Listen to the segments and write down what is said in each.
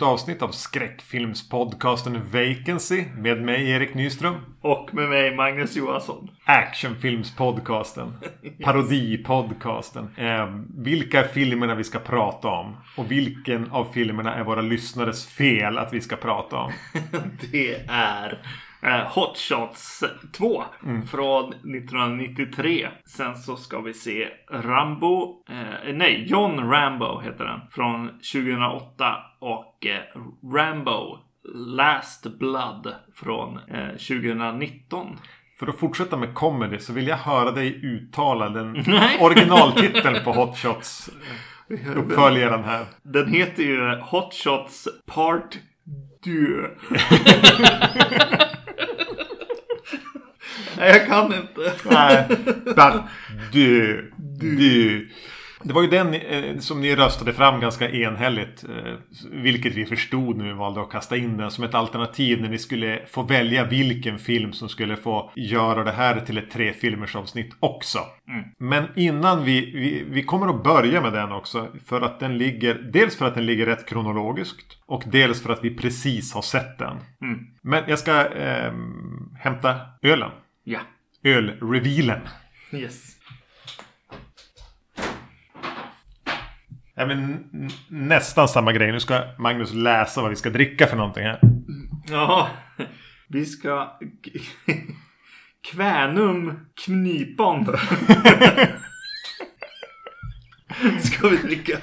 Nytt avsnitt av skräckfilmspodcasten Vacancy med mig Erik Nyström. Och med mig Magnus Johansson. Actionfilmspodcasten. Parodipodcasten. Eh, vilka är filmerna vi ska prata om? Och vilken av filmerna är våra lyssnares fel att vi ska prata om? Det är eh, Hot Shots 2 Mm. från 1993. Sen så ska vi se Rambo, eh, nej John Rambo heter den, från 2008 och eh, Rambo Last Blood från eh, 2019. För att fortsätta med comedy så vill jag höra dig uttala den Nej. originaltiteln på Hot Shots. eh, Uppföljaren här. Den heter ju Hot Shots Part 2. Nej, jag kan inte. Nej. Bara, du, du. Det var ju den eh, som ni röstade fram ganska enhälligt. Eh, vilket vi förstod när vi valde att kasta in den som ett alternativ när ni skulle få välja vilken film som skulle få göra det här till ett tre filmers avsnitt också. Men innan vi, vi, vi kommer att börja med den också. För att den ligger, dels för att den ligger rätt kronologiskt. Och dels för att vi precis har sett den. Men jag ska eh, hämta ölen. Ja. Ölrevealen. Yes. Ja, men nästan samma grej. Nu ska Magnus läsa vad vi ska dricka för någonting här. Ja. Vi ska... Kvänum Knypon. Ska vi dricka?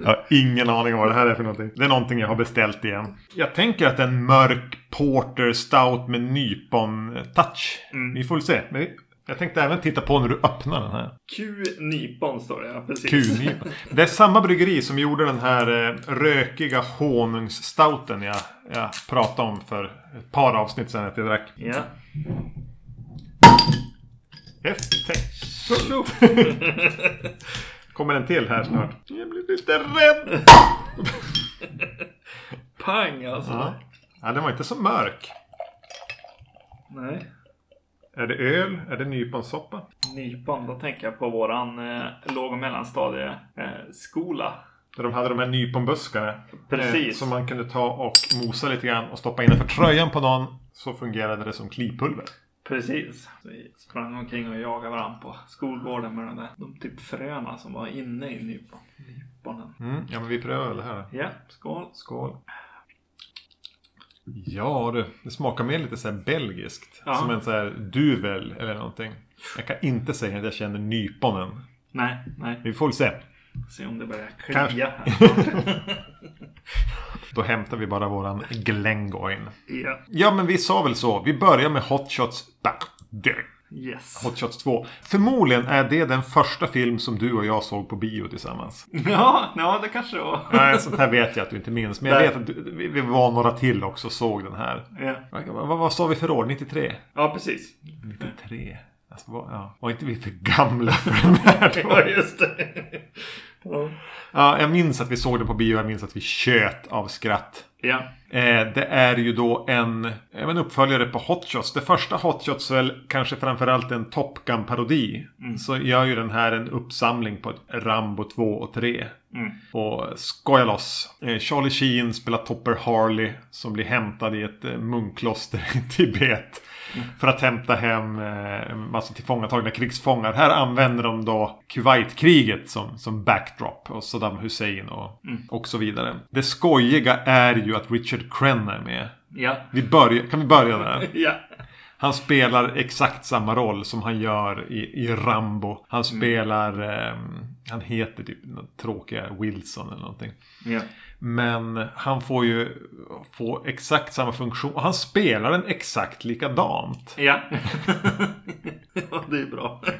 Jag har ingen aning om vad det här är för någonting. Det är någonting jag har beställt igen. Jag tänker att en mörk porter stout med nypon-touch. Vi får väl se. Men jag tänkte även titta på när du öppnar den här. Q-nypon står det, ja. Precis. Q-nypon. Det är samma bryggeri som gjorde den här eh, rökiga honungsstouten jag, jag pratade om för ett par avsnitt sedan att jag drack. Ja. Effekt. Kommer en till här snart. Jag blir lite rädd. Pang alltså. Ja. ja, den var inte så mörk. Nej. Är det öl? Är det nyponsoppa? Nypon, då tänker jag på våran eh, låg och mellanstadieskola. Eh, skola. Där de hade de här nyponbuskarna. Precis. Eh, som man kunde ta och mosa lite grann och stoppa innanför tröjan på någon. Så fungerade det som klipulver. Precis. Vi sprang omkring och jagade varandra på skolgården med de där de typ fröna som var inne i nypon. nyponen. Mm, ja, men vi prövar väl det här. Ja, skål. Skål. Ja du, det smakar mer lite så här belgiskt. Ja. Som en så här duvel eller någonting. Jag kan inte säga att jag känner nyponen. Nej, nej. Vi får väl se. Se om det börjar klia här. Då hämtar vi bara våran Glengoyne. ja. Ja, men vi sa väl så. Vi börjar med Hot Shots Bad. Yes. Hot Shots 2. Förmodligen är det den första film som du och jag såg på bio tillsammans. Ja, ja, det kanske det var. Nej, sånt här vet jag att du inte minns. Men jag vet att du, vi, var några till också och såg den här. Ja, Vad, vad, sa vi för år? 93? ja precis. 93? Alltså, var, ja. var inte vi för gamla för den här då? Ja, just det. Ja. Ja, jag minns att vi såg den på bio. Jag minns att vi tjöt av skratt. Ja. Eh, det är ju då en, eh, en uppföljare på Hot Shots. Det första Hot Shots väl kanske framförallt en Top Gun-parodi. Så gör ju den här en uppsamling på Rambo 2 och 3. Och skoja loss. Eh, Charlie Sheen spelar Topper Harley som blir hämtad i ett munkkloster i Tibet. För att hämta hem eh, en massa tillfångatagna krigsfångar. Här använder de då Kuwaitkriget som, som backdrop. Och Saddam Hussein och, och så vidare. Det skojiga är ju att Richard Crenna är med. Ja. Vi börjar, kan vi börja där? Ja. Han spelar exakt samma roll som han gör i, i Rambo. Han spelar... ehm, han heter typ tråkiga Wilson eller någonting. Ja. Men han får ju få exakt samma funktion. Och han spelar den exakt likadant. Ja. ja, det är bra.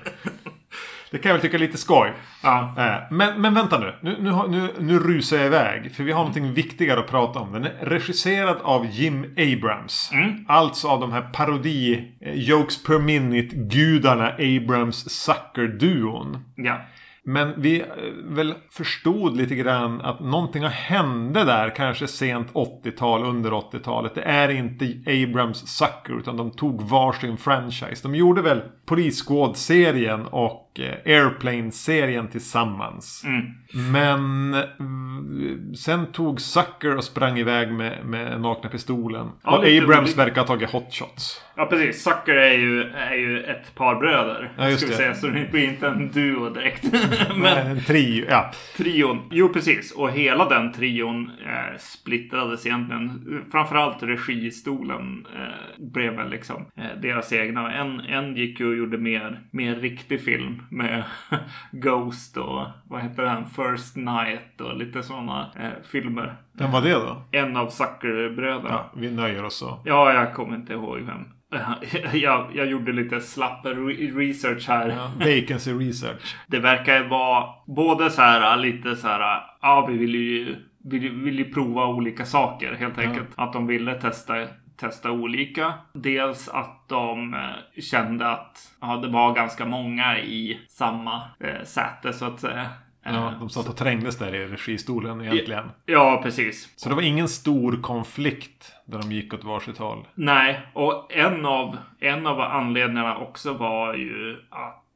Det kan jag väl tycka är lite skoj. Ja. Eh, Men, men vänta nu. Nu, nu, nu. nu rusar jag iväg. För vi har någonting viktigare att prata om. Den är regisserad av Jim Abrams. Alltså av de här parodi eh, Jokes per minute-gudarna Abrams Sucker-duon. Ja. Men vi eh, väl förstod lite grann att någonting har hände där. Kanske sent 80-tal, under 80-talet. Det är inte Abrams Sucker utan de tog varsin franchise. De gjorde väl Police Squad-serien och eh, Airplane-serien tillsammans. Mm. Men mm, sen tog Sucker och sprang iväg med, med nakna pistolen. Ja, och Abrams olika. verkar ha tagit hot shots. Ja precis. Sucker är ju, är ju ett par bröder. Ja, just ska vi det. säga. Så det blir inte en duo direkt. Men en trio, ja. trion. Jo precis. Och hela den trion eh, splittrades egentligen. Framförallt registolen eh, blev väl liksom eh, deras egna. En, en gick ju gjorde mer, mer riktig film med Ghost och vad heter den? First Night och lite sådana eh, filmer. Vem var det då? En av Zucker-bröderna. Ja, vi nöjer oss så. Ja, jag kommer inte ihåg vem. Jag, jag gjorde lite slapp re- research här. Ja, vacancy research. Det verkar vara både så här lite så här. Ja, vi vill ju, vill, vill ju prova olika saker helt enkelt. Att de ville testa testa olika. Dels att de eh, kände att ja, det var ganska många i samma eh, säte så att säga. Eh, Ja, de satt och trängdes där i registolen egentligen. ja, precis. Så det var ingen stor konflikt där de gick åt varsitt håll. Nej, och en av, en av anledningarna också var ju att eh,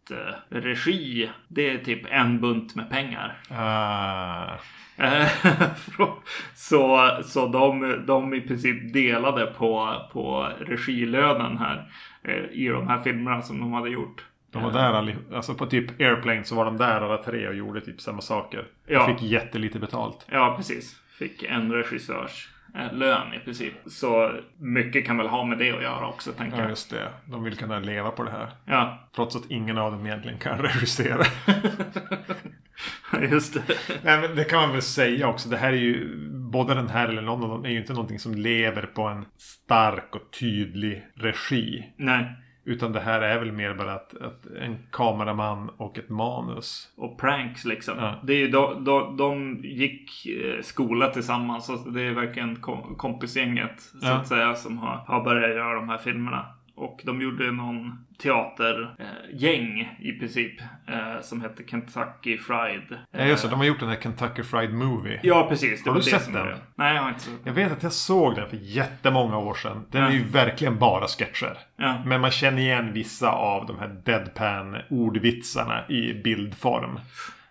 regi, det är typ en bunt med pengar. Ah, Eh, så så de, de i princip delade på, på regilönen här eh, i de här filmerna som de hade gjort. de var där allihop. Alltså på typ Airplane så var de där alla tre och gjorde typ samma saker. Ja. Och fick jättelite betalt. Ja, precis. Fick en regissörs lön i princip. Så mycket kan väl ha med det att göra också, tänker Ja, jag. just det. De vill kunna leva på det här. Ja, Trots att ingen av dem egentligen kan regissera. just det. Nej, men det kan man väl säga också. Det här är ju, både den här eller någon av dem är ju inte någonting som lever på en stark och tydlig regi. Nej. Utan det här är väl mer bara att, att en kameraman och ett manus. och pranks liksom. Ja. Det är ju de, de, de gick eh, skola tillsammans. Så det är verkligen kom, kompisgänget så Ja. att säga som har, har börjat göra de här filmerna. Och de gjorde någon teatergäng eh, i princip. Eh, som hette Kentucky Fried. Ja, just det. De har gjort den här Kentucky Fried Movie. Ja, precis. Det Har du sett den? Nej, jag har inte sett Jag den. vet att jag såg den för jättemånga år sedan. Den Ja. är ju verkligen bara sketcher. Ja. Men man känner igen vissa av de här deadpan ordvitsarna i bildform.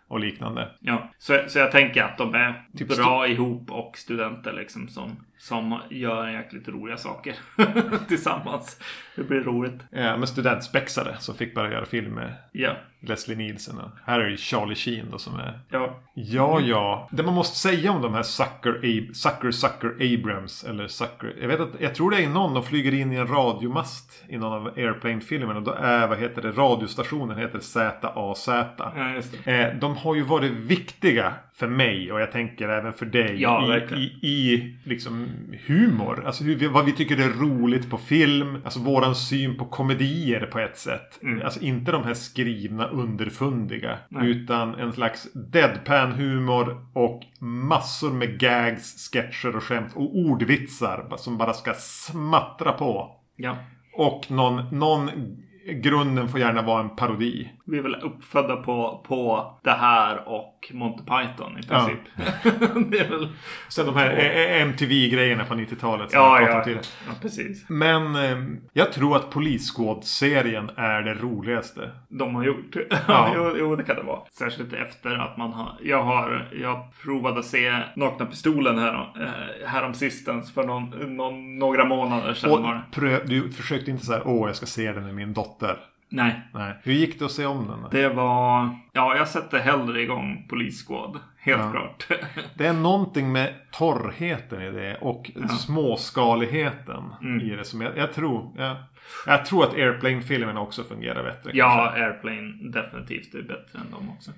Och liknande. Ja, så, så jag tänker att de är Typ bra ihop och studenter liksom som, som gör jäkligt roliga saker tillsammans. Det blir roligt. Ja, men studentspexare som fick bara göra film med Ja, Leslie Nielsen. Och här är det Charlie Sheen då som är... ja, Ja, ja. Det man måste säga om de här Sucker, Ab- Sucker, Sucker Abrams. Eller Sucker. Jag vet att, jag tror det är någon de flyger in i en radiomast. I någon av Airplane-filmerna. Och då är, vad heter det, radiostationen heter ZAZ. ja just det. Eh, de har ju varit viktiga för mig och jag tänker även för dig Ja, i, i, i liksom humor. Alltså hur vad vi tycker är roligt på film. Alltså våran syn på komedier på ett sätt. Mm. Alltså inte de här skrivna underfundiga. Nej. Utan en slags deadpan-humor och massor med gags, sketcher och skämt och ordvitsar som bara ska smattra på. Ja. Och någon, någon grunden får gärna vara en parodi. Vi är väl uppfödda på, på det här och Monty Python i Ja. princip. är väl... Sen de här eh, MTV-grejerna på 90-talet. som Ja, ja. tidigare. ja, precis. Men eh, jag tror att Polisskåd-serien är det roligaste. De har gjort. Ja. Ja. jo, jo, det kan det vara. Särskilt efter att man har... Jag har... Jag provade att se Nakna Pistolen här, eh, härom sistens för någon, någon, några månader sedan Och var det. prö- du försökte inte säga åh jag ska se den med min dotter. Nej. Nej. Hur gick det att se om den? Det var... Ja, jag sätter hellre igång Police Squad. Helt Ja. klart. Det är någonting med torrheten i det och småskaligheten Mm. i det som jag, jag tror. Jag, jag tror att Airplane-filmen också fungerar bättre. ja, Airplane definitivt är bättre än dem också.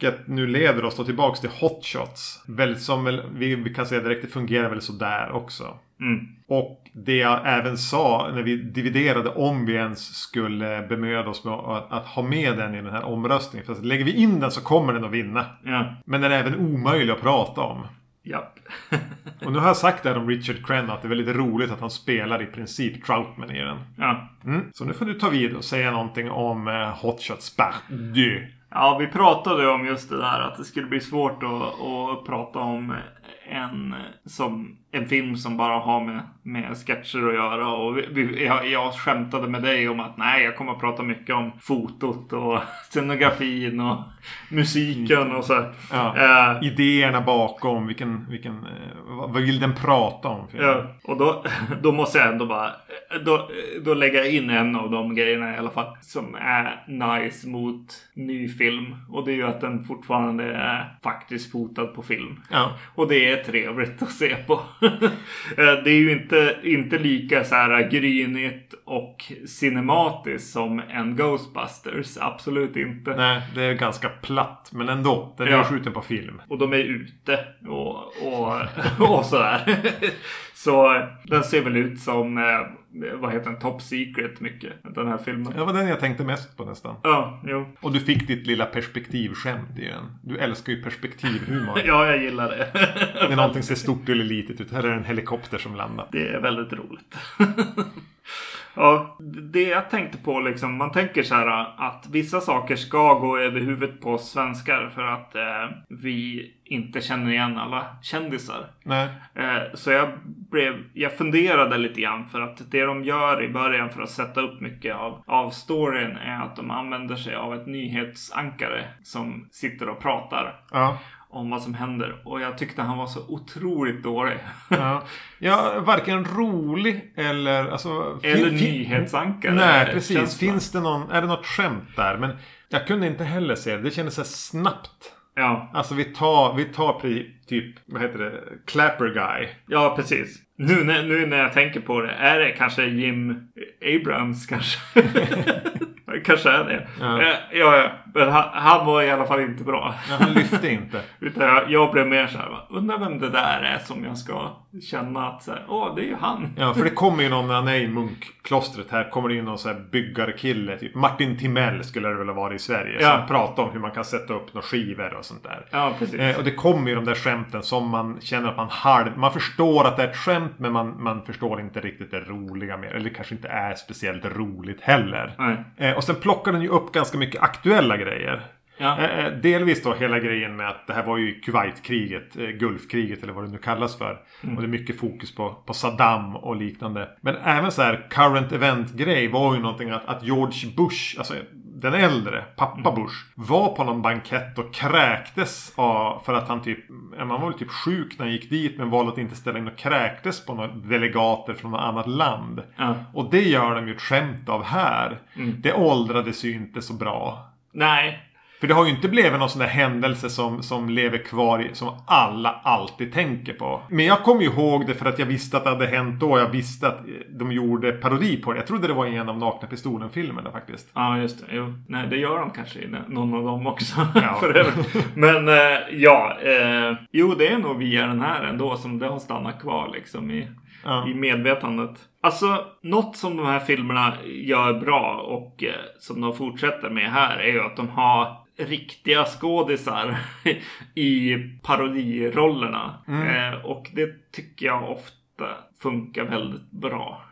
Vilket nu leder oss då tillbaks till Hot Shots. Väldigt som vi, kan säga direkt, det fungerar väl sådär också. Mm. Och det jag även sa när vi dividerade om vi ens skulle bemöda oss med att, att ha med den i den här omröstningen. För att lägger vi in den så kommer den att vinna. Ja. Men den är även omöjlig att prata om. Japp. Och nu har jag sagt det här om Richard Crenna att det är väldigt roligt att han spelar i princip Troutman i den. ja. Mm. Så nu får du ta vid och säga någonting om eh, Hot Shots Pardieu. Ja, vi pratade om just det där att det skulle bli svårt att, att prata om en som en film som bara har med, med sketcher att göra. Och vi, jag, jag skämtade med dig om att nej, jag kommer att prata mycket om fotot och scenografin och musiken och så. Ja. Eh, Idéerna bakom, vilken, vilken, eh, vad vill den prata om? Ja, och då, då måste jag ändå bara då, då lägger jag in en av de grejerna i alla fall som är nice mot ny film. Och det är ju att den fortfarande är faktiskt fotad på film. Ja. Och det är trevligt att se på. Eh, det är ju inte, inte lika så här grynigt och cinematiskt som en Ghostbusters. Absolut inte. Nej, det är ganska platt, men ändå. Den är Ja. skjuten på film. Och de är ute och, och, och sådär. Så den ser väl ut som, eh, vad heter den, Top Secret mycket. Den här filmen. Det var den jag tänkte mest på nästan. Ja, jo. Och du fick ditt lilla perspektivskämt i den. Du älskar ju perspektivhumor. Ja, jag gillar det. När någonting ser stort eller litet ut. Här är det en helikopter som landar. Det är väldigt roligt. Ja, det jag tänkte på liksom. Man tänker så här att vissa saker ska gå över huvudet på oss svenskar för att eh, vi inte känner igen alla kändisar. Nej. Eh, Så jag, blev, jag funderade lite grann för att det de gör i början för att sätta upp mycket av, av storyn är att de använder sig av ett nyhetsankare som sitter och pratar Ja. Om vad som händer. Och jag tyckte han var så otroligt dålig. Ja. ja, varken rolig eller... Alltså, Eller nyhetsankare. Nej, precis. Finns det någon... Är det något skämt där? Men jag kunde inte heller se det. Det kändes så snabbt. Ja, Alltså vi tar, vi tar typ, vad heter det? Clapper guy. ja precis. Nu, när- nu när jag tänker på det, är det kanske Jim Abrams kanske? kanske är det. Ja. Ja, ja, ja. men han, han var i alla fall inte bra. Ja, han lyfte inte. Utan jag, jag blev mer så här, undrar vem det där är som jag ska känna att så här, åh, det är ju han. Ja, för det kommer ju någon när han är i munkklostret här. Kommer det in någon så här byggarkille. Typ Martin Timell skulle det väl ha varit i Sverige. Ja. Som pratar om hur man kan sätta upp några skivor och sånt där. Ja, precis. Eh, och det kommer ju de där skämten som man känner att man halv... Man förstår att det är ett skämt men man, man förstår inte riktigt det roliga med Eller det kanske inte är speciellt roligt heller. Nej. Eh, och sen plockar den ju upp ganska mycket aktuella grejer. Ja. Eh, eh, delvis då hela grejen med att det här var ju Kuwaitkriget, eh, Gulfkriget eller vad det nu kallas för. Mm. Och det är mycket fokus på, på Saddam och liknande. Men även så här current event grej var ju någonting att, att George Bush, alltså den äldre, pappa Mm. Bush, var på någon bankett och kräktes av, för att han typ, man var väl typ sjuk när han gick dit men valde att inte ställa in och kräktes på några delegater från något annat land. Ja. Och det gör de ju ett skämt av här. Mm. Det åldrades ju inte så bra. Nej. För det har ju inte blivit någon sån där händelse som, som lever kvar i, som alla alltid tänker på. Men jag kommer ihåg det för att jag visste att det hade hänt då. Jag visste att eh, de gjorde parodi på det. Jag trodde det var en av Nakna Pistolen-filmerna faktiskt. Ja, just det. Jo. Nej, det gör de kanske i någon av dem också. Ja. För övrigt. Men eh, ja, eh, jo, det är nog via den här ändå som det har stannat kvar liksom i, Ja. i medvetandet. Alltså, något som de här filmerna gör bra och eh, som de fortsätter med här är ju att de har riktiga skådisar i parodirollerna. Eh, och det tycker jag ofta funkar väldigt bra.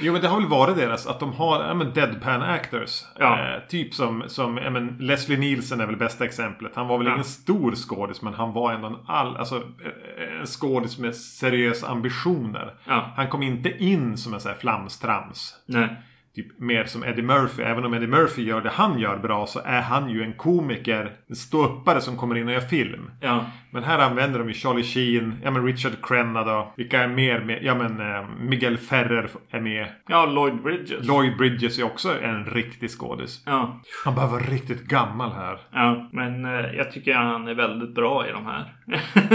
Jo men det har väl varit deras att de har ja, men deadpan actors. Ja. Eh, typ som, som ja, men Leslie Nielsen är väl bästa exemplet. Han var väl Ja. ingen stor skådis men han var ändå en, all, alltså, eh, en skådis med seriösa ambitioner. Ja. Han kom inte in som en sån här flamstrams. Nej. Typ mer som Eddie Murphy. Även om Eddie Murphy gör det han gör bra så är han ju en komiker. En ståuppare som kommer in och gör film. Ja. Men här använder de ju Charlie Sheen, ja men Richard Crenna då. Vilka är mer med? Ja men eh, Miguel Ferrer är med. Ja, Lloyd Bridges. Lloyd Bridges är också en riktig skådis. Ja. Han behöver vara riktigt gammal här. Ja, men eh, jag tycker han är väldigt bra i de här.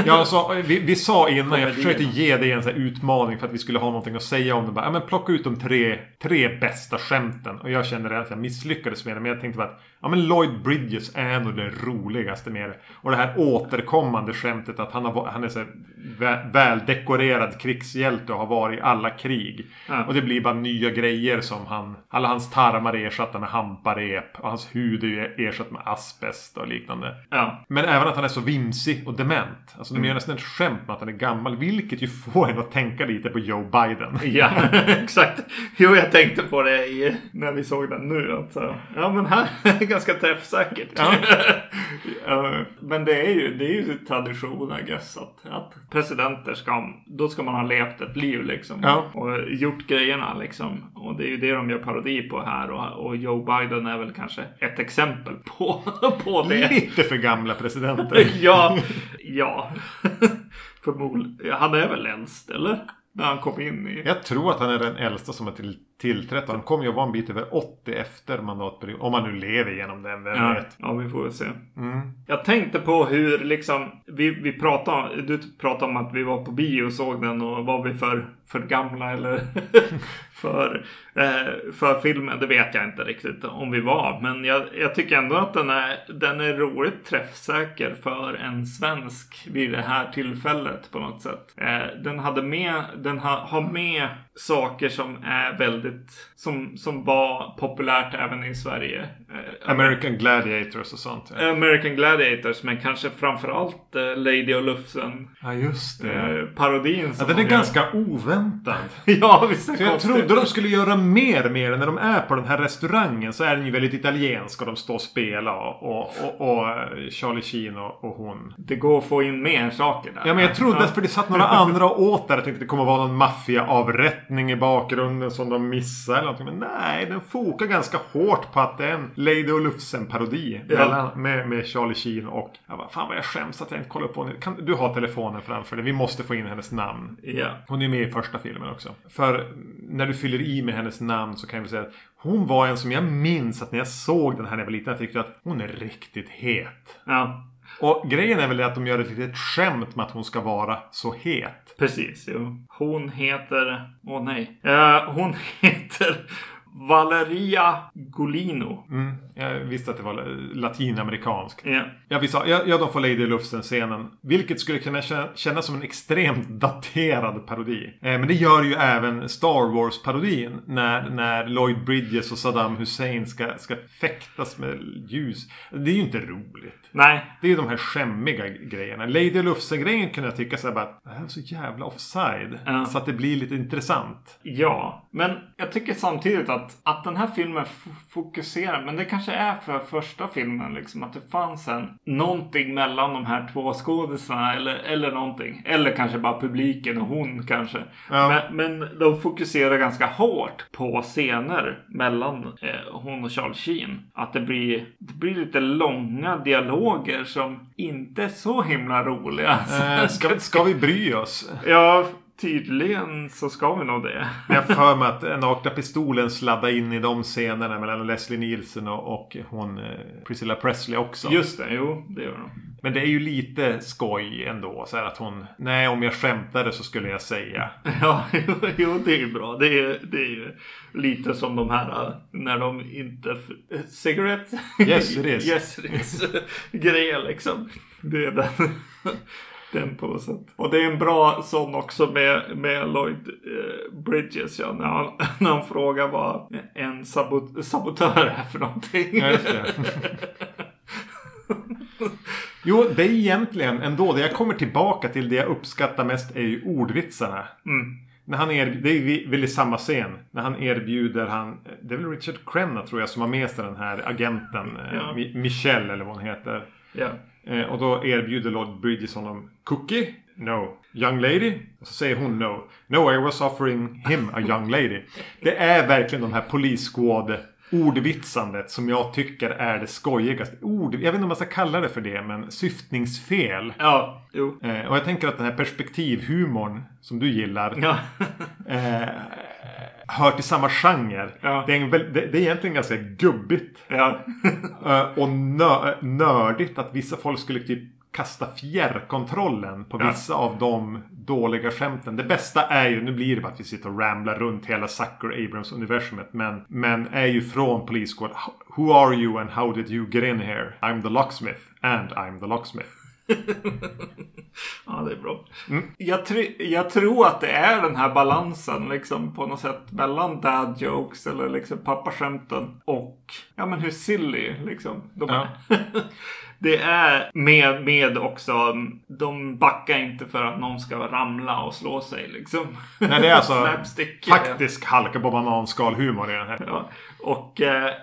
Ja, alltså, vi, vi sa innan, jag försökte ge dig en sån här utmaning för att vi skulle ha någonting att säga om det. Bara, ja, men plocka ut de tre, tre bästa skämten. Och jag kände att jag misslyckades med det. Men jag tänkte bara att ja, men Lloyd Bridges är nog det roligaste med det. Och det här återkommande skämtet att han, har, han är så här vä- väldekorerad krigshjälte och har varit i alla krig. Ja. Och det blir bara nya grejer som han... Alla hans tarmar är ersatta med hamparep. Och hans hud är ersatt med asbest och liknande. Ja. Men även att han är så vimsig och dement. Alltså de gör nästan ett skämt med att han är gammal. Vilket ju får en att tänka lite på Joe Biden. Ja, exakt. Jo, jag tänkte på det i, när vi såg den nu. Att, så, ja, men här är ganska träffsäkert. Ja. Men det är ju, det är ju tradition I guess att, att presidenter ska, då ska man ha levt ett liv liksom. Ja. Och gjort grejerna liksom. Och det är ju det de gör parodi på här. Och, och Joe Biden är väl kanske ett exempel på, på det. Lite för gamla presidenter. ja, ja. Förmodligen. Han är väl äldst, eller? När han kom in i... Jag tror att han är den äldsta som har till, tillträtt. Han kommer ju att vara en bit över 80 efter mandatperioden. Om han nu lever genom den, vem Ja, vet. ja, vi får väl se. Mm. Jag tänkte på hur liksom, vi, vi pratade, du pratade om att vi var på bio och såg den och var vi för, för gamla eller för, eh, för filmen. Det vet jag inte riktigt om vi var. Men jag, jag tycker ändå att den är, den är roligt träffsäker för en svensk vid det här tillfället på något sätt. Eh, den hade med, den ha, har med saker som är väldigt, som, som var populärt även i Sverige. Eh, American Gladiators och sånt. Ja, American Gladiators, men kanske framförallt eh, Lady och Lufsen. ja just det. Eh, parodin Ja, som den är gör. ganska oväntad. ja, visst är För jag trodde de skulle göra mer med den. När de är på den här restaurangen så är den ju väldigt italiensk. Och de står och spelar. Och, och, och, och Charlie Sheen och, och hon. Det går att få in mer saker där. Ja men jag trodde att för det satt några andra åt där. Jag tänkte att det kommer vara någon maffiaavrättning i bakgrunden som de missar eller någonting. Men nej, den fokar ganska hårt på att det är en Lady och Lufsen-parodi. Ja. Med, med Charlie Sheen och... Jag bara, fan vad jag skäms att jag inte kollar upp på henne. Kan, du har telefonen framför dig. Vi måste få in hennes namn. Ja. Hon är med i första filmen också. För när du fyller i med hennes namn så kan jag säga att hon var en som jag minns att när jag såg den här när jag var liten. Jag tyckte att hon är riktigt het. ja, Och grejen är väl att de gör ett litet skämt med att hon ska vara så het. precis. Jo. Hon heter... Åh nej. Eh, hon heter Valeria Golino. Mm, jag visste att det var latinamerikanskt. Ja. Ja, vi sa, ja, ja, de får Lady Lufsen-scenen. Vilket skulle kunna kä- kännas som en extremt daterad parodi. Eh, men det gör ju även Star Wars-parodin. När, när Lloyd Bridges och Saddam Hussein ska, ska fäktas med ljus. Det är ju inte roligt. Nej, Det är ju de här skämmiga grejerna. Lady Lufsen-grejen kunde jag tycka så här bara att det här är så jävla offside. Ja. Så att det blir lite intressant. Ja, men jag tycker samtidigt att, att den här filmen fokuserar, men det kanske är för första filmen liksom, att det fanns en någonting mellan de här två skådisarna eller, eller någonting. Eller kanske bara publiken och hon kanske. Ja. Men, men de fokuserar ganska hårt på scener mellan eh, hon och Charles Sheen. Att det blir, det blir lite långa dialoger som inte är så himla roliga. Eh, ska, ska vi bry oss? Ja, tydligen så ska vi nog det. Jag för mig att Nakna Pistolen sladdade in i de scenerna mellan Leslie Nielsen och, och hon eh, Priscilla Presley också. Just det, jo, det gör de. Men det är ju lite skoj ändå. Så här att hon... Nej, om jag skämtade så skulle jag säga. Ja, jo, jo, det är ju bra. Det är, det är ju lite som de här äh, när de inte... f- Cigarette? Yes, it is. yes, it is. Grejer liksom. Det är den. Den på något sätt. Och det är en bra sån också med, med Lloyd eh, Bridges. Ja, när, han, när han frågar vad en sabot, sabotör är för någonting. Ja, just det. Jo, det är egentligen ändå det jag kommer tillbaka till. Det jag uppskattar mest är ju ordvitsarna. Mm. När han det är väl i samma scen. När han erbjuder han... Det är väl Richard Crenna tror jag som har med sig den här agenten. eh, Ja. Mi- Michelle eller vad hon heter. Ja. Eh, och då erbjuder Lord Bridges honom Cookie? No. Young lady? Och så säger hon no. No, I was offering him a young lady. Det är verkligen de här Police Squad ordvitsandet som jag tycker är det skojigaste. Ord, jag vet inte om man ska kalla det för det, men syftningsfel. Ja, jo. Eh, och jag tänker att den här perspektivhumorn som du gillar Ja. eh, hör till samma genre. Ja. Det, är en, det, det är egentligen ganska gubbigt. ja. Eh, och nö, nördigt att vissa folk skulle typ kasta fjärrkontrollen på Ja. vissa av de dåliga skämten. Det bästa är ju, nu blir det bara att vi sitter och ramblar runt hela Zucker Abrams universumet. Men, men är ju från Police Squad. Who are you and how did you get in here? I'm the locksmith and I'm the locksmith. Ja, det är bra. Jag, tr- jag tror att det är den här balansen liksom på något sätt mellan dad jokes eller liksom pappaskämten och ja men hur silly liksom de Ja. är. det är med, med också. De backar inte för att någon ska ramla och slå sig liksom. Nej, det är alltså faktisk halka på bananskal humor i den här. Ja, och eh,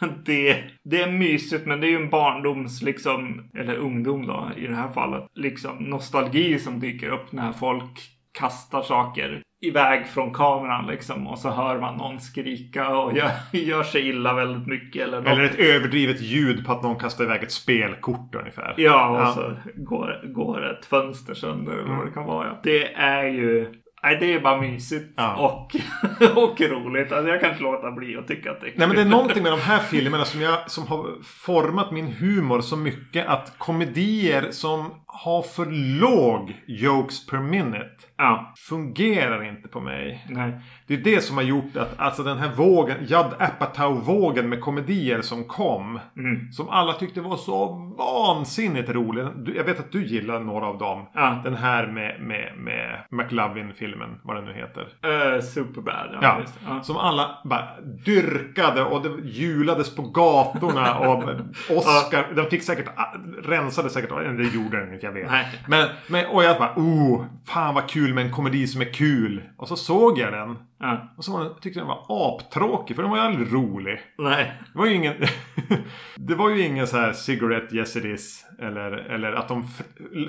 det, det är mysigt men det är ju en barndoms liksom, eller ungdom då i det här fallet, liksom nostalgi som dyker upp när folk kastar saker iväg från kameran liksom och så hör man någon skrika och gör, gör sig illa väldigt mycket. Eller, något. Eller ett överdrivet ljud på att någon kastar iväg ett spelkort ungefär. Ja, och Ja. så går, går ett fönster sönder eller vad det kan vara. Ja. Det är ju... Nej, det är bara mysigt Ja. och, och roligt. Alltså, jag kan inte låta bli att tycka att det är Nej men det är kul. någonting med de här filmerna som, jag, som har format min humor så mycket att komedier som har för låg jokes per minute Ja, fungerar inte på mig. nej. Det är det som har gjort att alltså den här vågen, Judd Apatow-vågen med komedier som kom. Mm. Som alla tyckte var så vansinnigt roliga. Du- Jag vet att du gillar några av dem. Ja. Den här med, med, med McLovin-filmen, vad den nu heter. Uh, superbad. Ja, Ja, ja. som alla bara dyrkade och det julades på gatorna och Oscar, den fick säkert, rensade säkert, det gjorde den inte, jag vet. Nej. Men, men, och jag bara, oh, fan vad kul med en komedi som är kul. Och så såg jag den. Ja. Och så var den, tyckte jag den var aptråkig, för den var ju aldrig rolig. Nej. Det var ju ingen... det var ju ingen så här cigarette yes it is. Eller, eller att de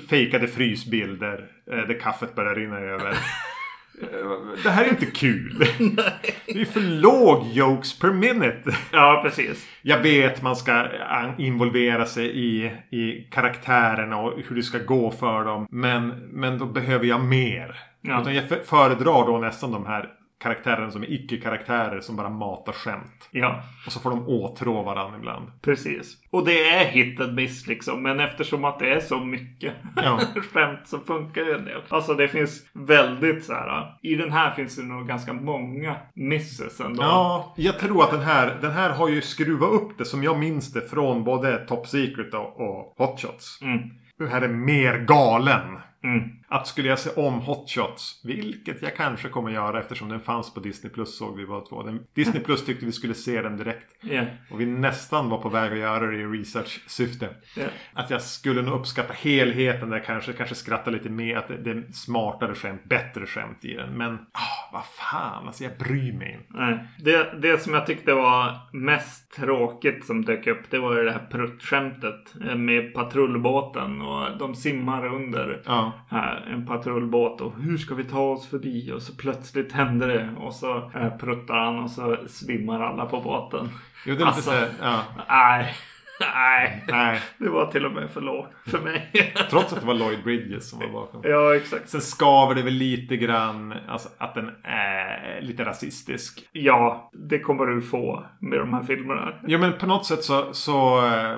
fejkade frysbilder eh, där kaffet började rinna över. Det här är inte kul. Det är för låg jokes per minute. Ja, precis. Jag vet man ska involvera sig i, i karaktärerna och hur det ska gå för dem. Men, men då behöver jag mer. Ja. Utan jag föredrar då nästan de här karaktärerna som är icke-karaktärer som bara matar skämt. Ja, Och så får de åtrå varandra ibland. precis. Och det är hit and miss liksom. Men eftersom att det är så mycket Ja. skämt så funkar det en del. Alltså det finns väldigt så här. I den här finns det nog ganska många misses ändå. Ja, jag tror att den här, den här har ju skruvat upp det som jag minns det från både Top Secret och, och Hot Shots. Mm. Den här är mer galen. Mm. Att skulle jag se om Hot Shots, vilket jag kanske kommer göra eftersom den fanns på Disney Plus såg vi båda två. Den, Disney Plus tyckte vi skulle se den direkt. Ja. Och vi nästan var på väg att göra det i research-syfte. Ja. Att jag skulle nog uppskatta helheten där kanske, kanske skratta lite mer. Att det, det är smartare skämt, bättre skämt i den. Men, ah, vad fan, alltså jag bryr mig inte. Nej. Det, det som jag tyckte var mest tråkigt som dök upp det var ju det här pruttskämtet eh, med patrullbåten och de simmar under Ja. här, en patrullbåt och hur ska vi ta oss förbi? Och så plötsligt händer det och så pruttar han och så svimmar alla på båten. Jo, det är lite Alltså. så här, ja. Nej, nej. Nej. Det var till och med för lågt för mig. Trots att det var Lloyd Bridges som var bakom. ja, exakt. Sen skaver det väl lite grann alltså, att den är lite rasistisk. Ja, det kommer du få med de här filmerna. Ja men på något sätt så, så eh,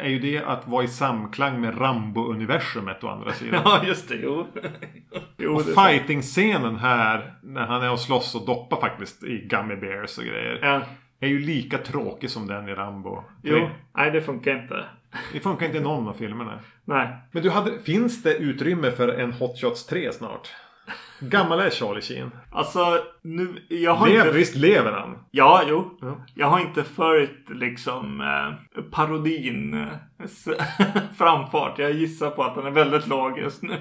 är ju det att vara i samklang med Rambo-universumet å andra sidan. Ja, just det. Jo. jo Och fighting-scenen här när han är och slåss och doppar faktiskt i Gummy Bears och grejer. Ja. Är ju lika tråkig som den i Rambo. Jo. Nej, det funkar inte. Det funkar inte i någon av filmerna. Nej. Men du hade, finns det utrymme för en Hot Shots 3 snart? Gammal är Charlie Sheen. Alltså, nu... Jag har Lever, inte... Visst lever han? Ja, jo. Ja. Jag har inte följt liksom eh, parodin eh, framfart. Jag gissar på att den är väldigt låg just nu.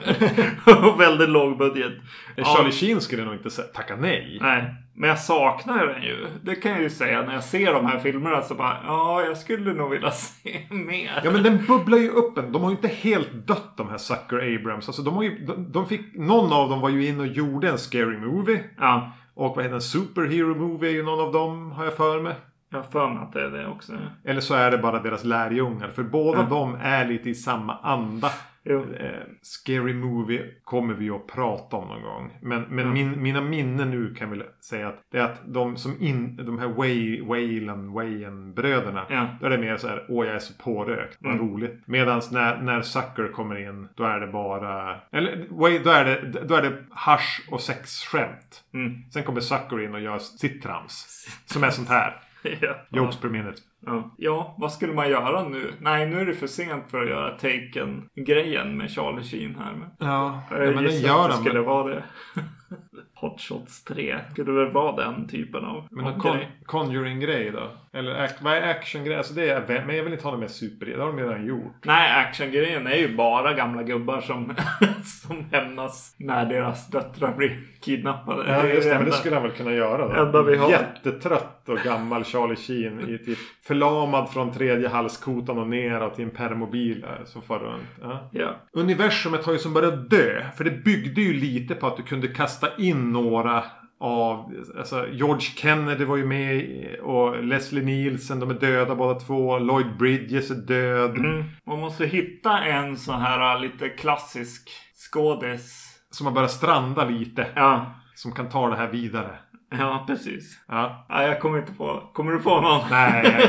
Och väldigt låg budget. Charlie Sheen skulle nog inte tacka nej. Nej, men jag saknar den ju. Det kan jag ju säga när jag ser de här filmerna så bara ja, jag skulle nog vilja se mer. Ja men den bubblar ju upp en. De har ju inte helt dött de här Sucker Abrams. Alltså de har ju, de, de fick, någon av dem var ju in och gjorde en Scary Movie. Ja, Och vad heter en Superhero Movie är ju någon av dem har jag för mig. jag har för mig att det är det också. Eller så är det bara deras lärjungar. För båda Ja. de är lite i samma anda. Jo. Eh, Scary Movie kommer vi att prata om någon gång. Men, men Mm. min, mina minnen nu kan vi säga att det är att de som in, de här Way, Wayland, Wayan bröderna. Ja. Då är det mer så här, åh jag är så pårökt, vad Mm. roligt. Medan när, när Sucker kommer in, då är det bara, eller Way, då är det, då är det hasch och sexskämt. Mm. Sen kommer Sucker in och gör sitt trams. Som är sånt här. Ja. Jokes per minute. Ja. ja, vad skulle man göra nu? Nej, nu är det för sent för att göra Taken-grejen med Charlie Sheen här. Men Ja, ja jag men den gissar gör att det skulle vara det. Hot Shots 3 skulle väl vara den typen av, Men en con grej. Conjuring-grej då? Eller vad är actiongrejer? Alltså det är, men jag vill inte ha det med super Det har de redan gjort. Nej, actiongrejen är ju bara gamla gubbar som, som hämnas när deras döttrar blir kidnappade. Ja, just det. Men det skulle han väl kunna göra då. enda vi har. Jättetrött och gammal Charlie Sheen. I typ förlamad från tredje halskotan och neråt till en permobil. eh, Som far runt. Ja. Ja. Universumet har ju som börjat dö. För det byggde ju lite på att du kunde kasta in några av... Alltså George Kennedy var ju med och Leslie Nielsen. De är döda båda två. Lloyd Bridges är död. Mm. Man måste hitta en sån här uh, lite klassisk skådis. Som har börjat stranda lite. Ja, Som kan ta det här vidare. ja precis. Ja. Nej, jag kommer inte på. Kommer du på någon? Nej.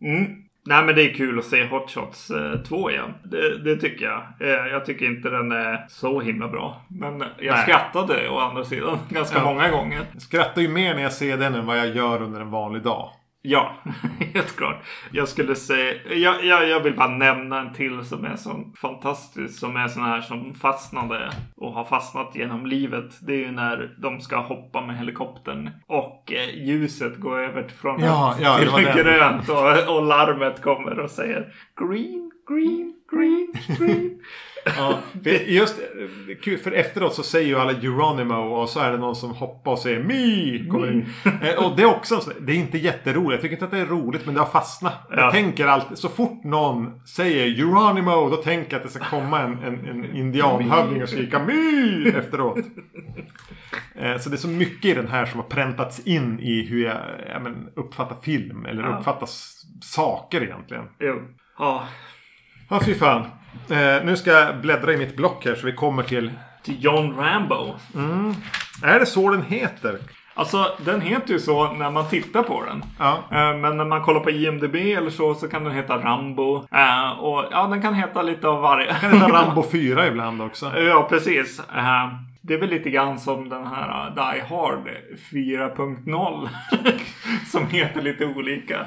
mm. Nej men det är kul att se Hot Shots 2 igen. Det, det tycker jag. Eh, Jag tycker inte den är så himla bra. Men jag Nej. skrattade å andra sidan ganska Ja. många gånger. Jag skrattar ju mer när jag ser den än vad jag gör under en vanlig dag. Ja, helt klart. Jag skulle säga, jag, jag, jag vill bara nämna en till som är så fantastisk. Som är sån här som fastnade och har fastnat genom livet. Det är ju när de ska hoppa med helikoptern och eh, ljuset går över från Ja, ja, till grönt och, och larmet kommer och säger green, green, green, green. Ja, för just eh, för efteråt så säger ju alla Geronimo och så är det någon som hoppar och säger Me! Kommer in. Eh, Och det är också så- det är inte jätteroligt. Jag tycker inte att det är roligt men det har fastnat. Ja. Jag tänker alltid, så fort någon säger Geronimo då tänker jag att det ska komma en, en, en indianhövding och skrika Me! efteråt. Eh, Så det är så mycket i den här som har präntats in i hur jag, jag men, uppfattar film. Eller Ja. uppfattar saker egentligen. Jo. Ja, Ja, fy fan. Eh, nu ska jag bläddra i mitt block här så vi kommer till... till John Rambo. Är det så den heter? Alltså, den heter ju så när man tittar på den. Ja. Eh, Men när man kollar på IMDB eller så, så kan den heta Rambo. Eh, Och ja, den kan heta lite av varje. Den heter Rambo 4 ibland också. ja, precis. Det är väl lite grann som den här uh, Die Hard 4.0. som heter lite olika.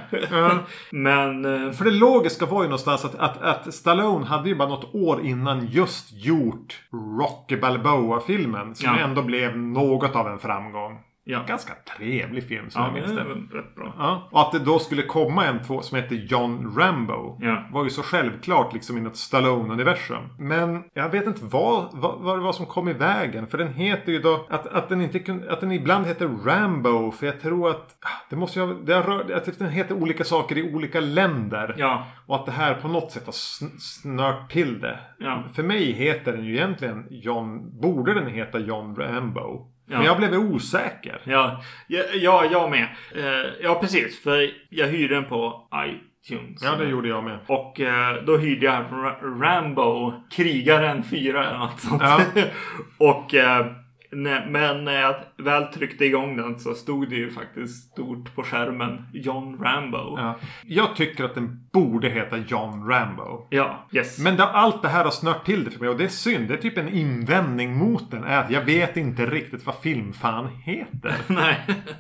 Men... eh, För det logiska var ju någonstans att, att, att Stallone hade ju bara något år innan just gjort Rocky Balboa-filmen. Som Ja. ändå blev något av en framgång. Ja. Ganska trevlig film som Ja, jag minns det det. rätt bra. Ja. Och att det då skulle komma en två som heter John Rambo. Ja. Var ju så självklart liksom i något Stallone-universum. Men jag vet inte vad, vad, vad det var som kom i vägen. För den heter ju då att, att, den, inte kun, att den ibland heter Rambo. För jag tror att ah, det måste ju ha- det rör- att den heter olika saker i olika länder. Ja. Och att det här på något sätt har sn- snört till det. Ja. För mig heter den ju egentligen John... Borde den heta John Rambo? Men jag blev osäker. Ja, ja, ja jag med. Eh, Ja, precis. För jag hyrde den på iTunes. Ja, det gjorde jag med. Och eh, då hyrde jag Ra- Rambo, Krigaren 4 eller något sånt. Ja. och, eh, men när jag väl tryckte igång den så stod det ju faktiskt stort på skärmen John Rambo. Ja. Jag tycker att den borde heta John Rambo. Ja, yes. Men allt det här har snört till det för mig och det är synd. Det är typ en invändning mot den. Är att jag vet inte riktigt vad filmfan heter. Nej,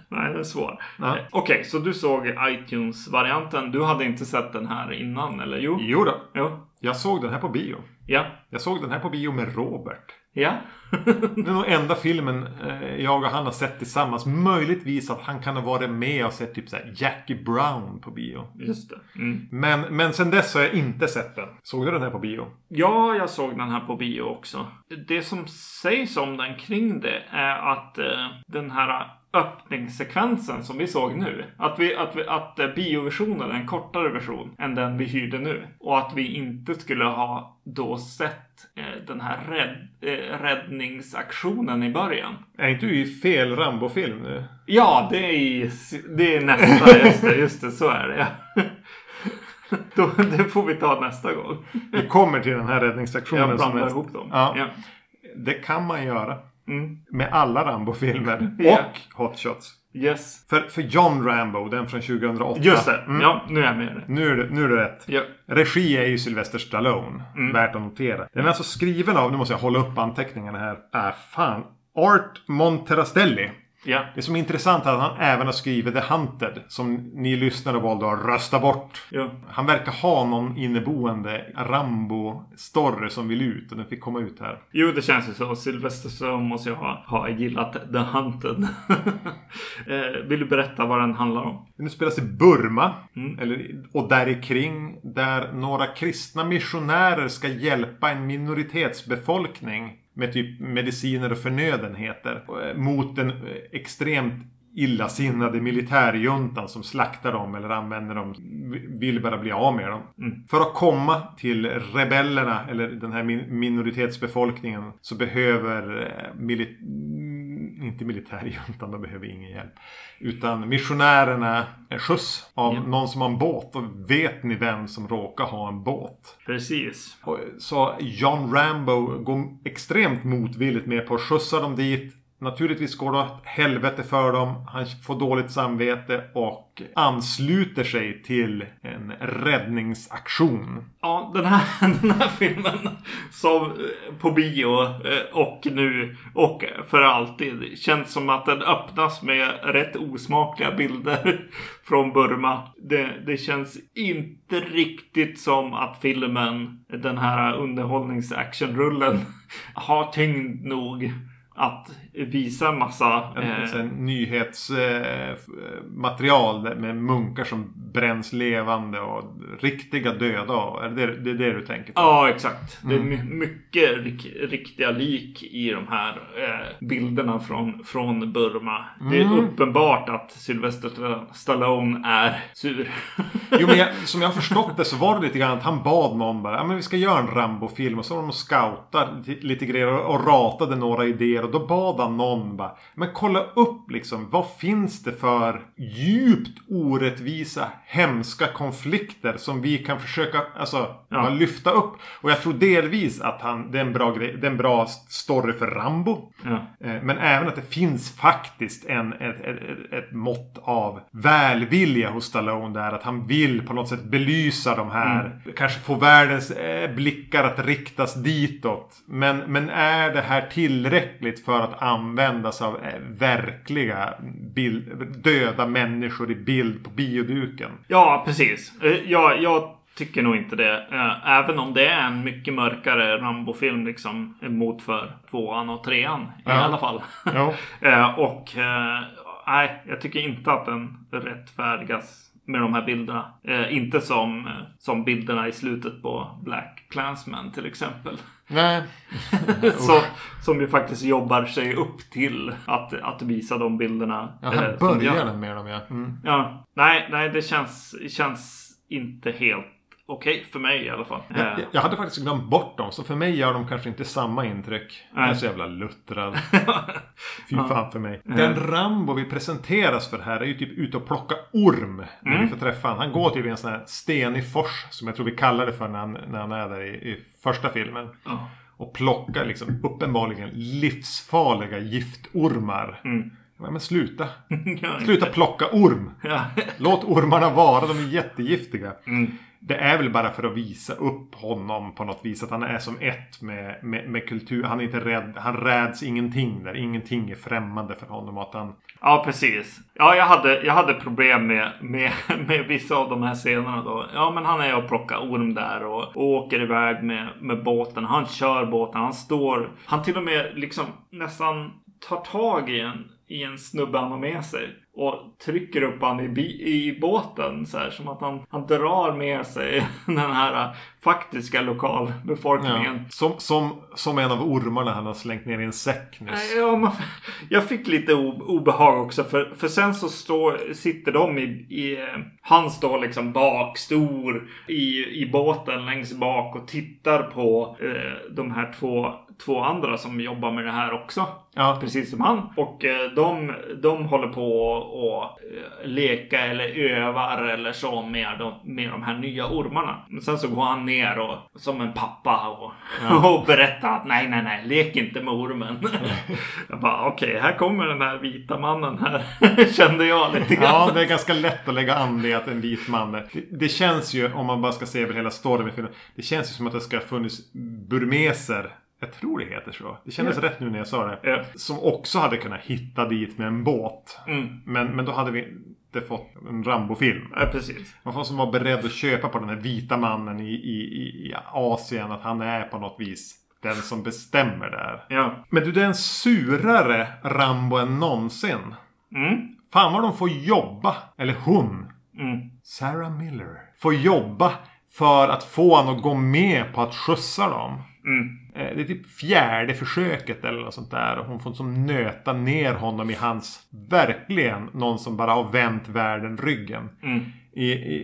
nej, det är svår. Ja. Okej, så du såg iTunes-varianten. Du hade inte sett den här innan, eller? Jo. Jo då. Jo. Jag såg den här på bio. Ja. Jag såg den här på bio med Robert. Ja. Det är nog enda filmen eh, jag och han har sett tillsammans. Möjligtvis att han kan ha varit med och sett typ så Jackie Brown på bio. Just det. Mm. Men, men sen dess har jag inte sett den. Såg du den här på bio? Ja, jag såg den här på bio också. Det som sägs om den kring det är att eh, den här öppningssekvensen som vi såg nu. Att, vi, att, vi, att eh, bioversionen är en kortare version än den vi hyrde nu. Och att vi inte skulle ha då sett eh, den här rädd, eh, räddningsaktionen i början. Är inte du i fel Rambo-film nu? Ja, det är, i, det är nästa. Just det, just det, så är det. Ja. Då, det får vi ta nästa gång. Vi kommer till den här räddningsaktionen. Jag som blandar ihop dem. Ja. Ja. Det kan man göra. Mm. Med alla Rambo-filmer. Ja. Och Hot Shots. Yes. För, för John Rambo, den från 2008. Just det. Mm. Ja, nu är jag med. Nu, är det, nu är det rätt. Ja. Regi är ju Sylvester Stallone. Mm. Värt att notera. Den är alltså skriven av, nu måste jag hålla upp anteckningarna här. Äh, fan. Art Monterastelli. Ja. Det som är intressant är att han även har skrivit The Hunted. Som ni lyssnare valde att rösta bort. Ja. Han verkar ha någon inneboende Rambo-story som vill ut. Och den fick komma ut här. Jo, det känns ju så. Sylvester Stallone måste ju ha, ha gillat The Hunted. eh, vill du berätta vad den handlar om? Den spelas i Burma. Eller, och där kring Där några kristna missionärer ska hjälpa en minoritetsbefolkning. Med typ mediciner och förnödenheter. eh, Mot den eh, extremt illasinnade militärjuntan som slaktar dem eller använder dem. Vill bara bli av med dem. För att komma till rebellerna eller den här min- minoritetsbefolkningen så behöver eh, mm, inte militärjuntan, de behöver ingen hjälp. Utan missionärerna är skjuts av Ja. någon som har en båt. Och vet ni vem som råkar ha en båt? Precis. Och Så John Rambo går extremt motvilligt med på att skjutsa dem dit. Naturligtvis går det åt helvete för dem. Han får dåligt samvete och ansluter sig till en räddningsaktion. Ja, den här, den här filmen som eh, på bio eh, och nu och för alltid känns som att den öppnas med rätt osmakliga bilder från Burma. Det, det känns inte riktigt som att filmen, den här underhållningsactionrullen, har tyngd nog att visa en massa... En, Eh, nyhetsmaterial med munkar som bränns levande och riktiga döda. Är det det, är det du tänker på? Ja, exakt. Det är my- mycket rik- riktiga lik i de här eh, bilderna från, från Burma. Det är uppenbart att Sylvester Stallone är sur. Jo men jag, som jag har förstått det så var det lite grann att han bad någon bara. Ja men vi ska göra en Rambo-film. Och så var de och scoutade lite grejer och ratade några idéer. Och då bad han någon bara. Men kolla upp liksom. Vad finns det för djupt orättvisa, hemska konflikter som vi kan försöka alltså, Ja. lyfta upp. Och jag tror delvis att han, det är en bra, grej, det är en bra story för Rambo. ja. Eh, Men även att det finns faktiskt en, ett, ett, ett mått av välvilja hos Stallone där. Att han vill på något sätt belysa de här. Kanske få världens eh, blickar att riktas ditåt. Men, men är det här tillräckligt för att användas av eh, verkliga bild, döda människor i bild på bioduken? ja, precis. Eh, Jag, jag tycker nog inte det. Eh, Även om det är en mycket mörkare Rambo-film liksom mot för tvåan och trean i Ja. alla fall. Ja. Och nej, jag tycker inte att den rättfärdigas med de här bilderna. Eh, inte som, som bilderna i slutet på Black Klansman till exempel. Nej. Så, som ju faktiskt jobbar sig upp till att, att visa de bilderna. Ja, som börjar jag- med dem ja. Mm. Ja, nej, nej, det känns, känns inte helt okej för mig i alla fall. Jag, Eh, jag hade faktiskt glömt bort dem, så för mig gör de kanske inte samma intryck. Jag är Nej. så jävla luttrad. Fy fan för mig. Den Rambo vi presenteras för här är ju typ ute och plocka orm. När Mm. vi får träffa han. Han går till en sån här stenig fors, som jag tror vi kallar det för när han, när han är där i, i första filmen. ja. Och plockar liksom uppenbarligen livsfarliga giftormar. Mm. Ja, men sluta. Ja, Sluta plocka orm. Ja. Låt ormarna vara, de är jättegiftiga. Mm. Det är väl bara för att visa upp honom på något vis. Att han är som ett med, med, med kultur. Han är inte rädd. Han räds ingenting där. Ingenting är främmande för honom. Att han... Ja, precis. Ja, jag hade, jag hade problem med, med, med vissa av de här scenerna då. Ja, men han är och plockar orm där och, och åker iväg med, med båten. Han kör båten. Han står... Han till och med liksom nästan tar tag i en, i en snubbe han har med sig. Och trycker upp han i, i båten så här. Som att han, han drar med sig den här äh, faktiska lokalbefolkningen. Ja, som, som, som en av ormarna han har slängt ner i en säck nyss. Ja, man, jag fick lite obehag också för, för sen så står, sitter de i, i... Han står liksom bak, stor i, i båten längst bak och tittar på eh, de här två, två andra som jobbar med det här också. Ja, Precis som han. Och eh, de, de håller på och eh, leka eller övar eller så med de, med de här nya ormarna. Men sen så går han ner och som en pappa och, och berättar att nej, nej, nej, lek inte med ormen. jag bara okej, här kommer den här vita mannen här. Kände jag lite grann. Ja, det är ganska lätt att lägga an det att en vit man är. Det, det känns ju, om man bara ska se över hela storyn med filmen. Det känns ju som att det ska ha funnits burmeser Jag tror det heter så. Det kändes Ja. rätt nu när jag sa det. Ja. Som också hade kunnat hitta dit med en båt. Mm. Men, men då hade vi inte fått en Rambo-film. Ja, precis. Man får som vara beredd att köpa på den här vita mannen i, i, i Asien. Att han är på något vis den som bestämmer där. Ja. Men du, det är en surare Rambo än någonsin. Mm. Fan vad de får jobba. Eller hon. Mm. Sarah Miller. Får jobba för att få honom att gå med på att skjutsa dem. Mm. Eh, Det är typ fjärde försöket eller något sånt där. Och hon får som nöta ner honom i hans... Verkligen någon som bara har vänt världen ryggen. Mm. I, i,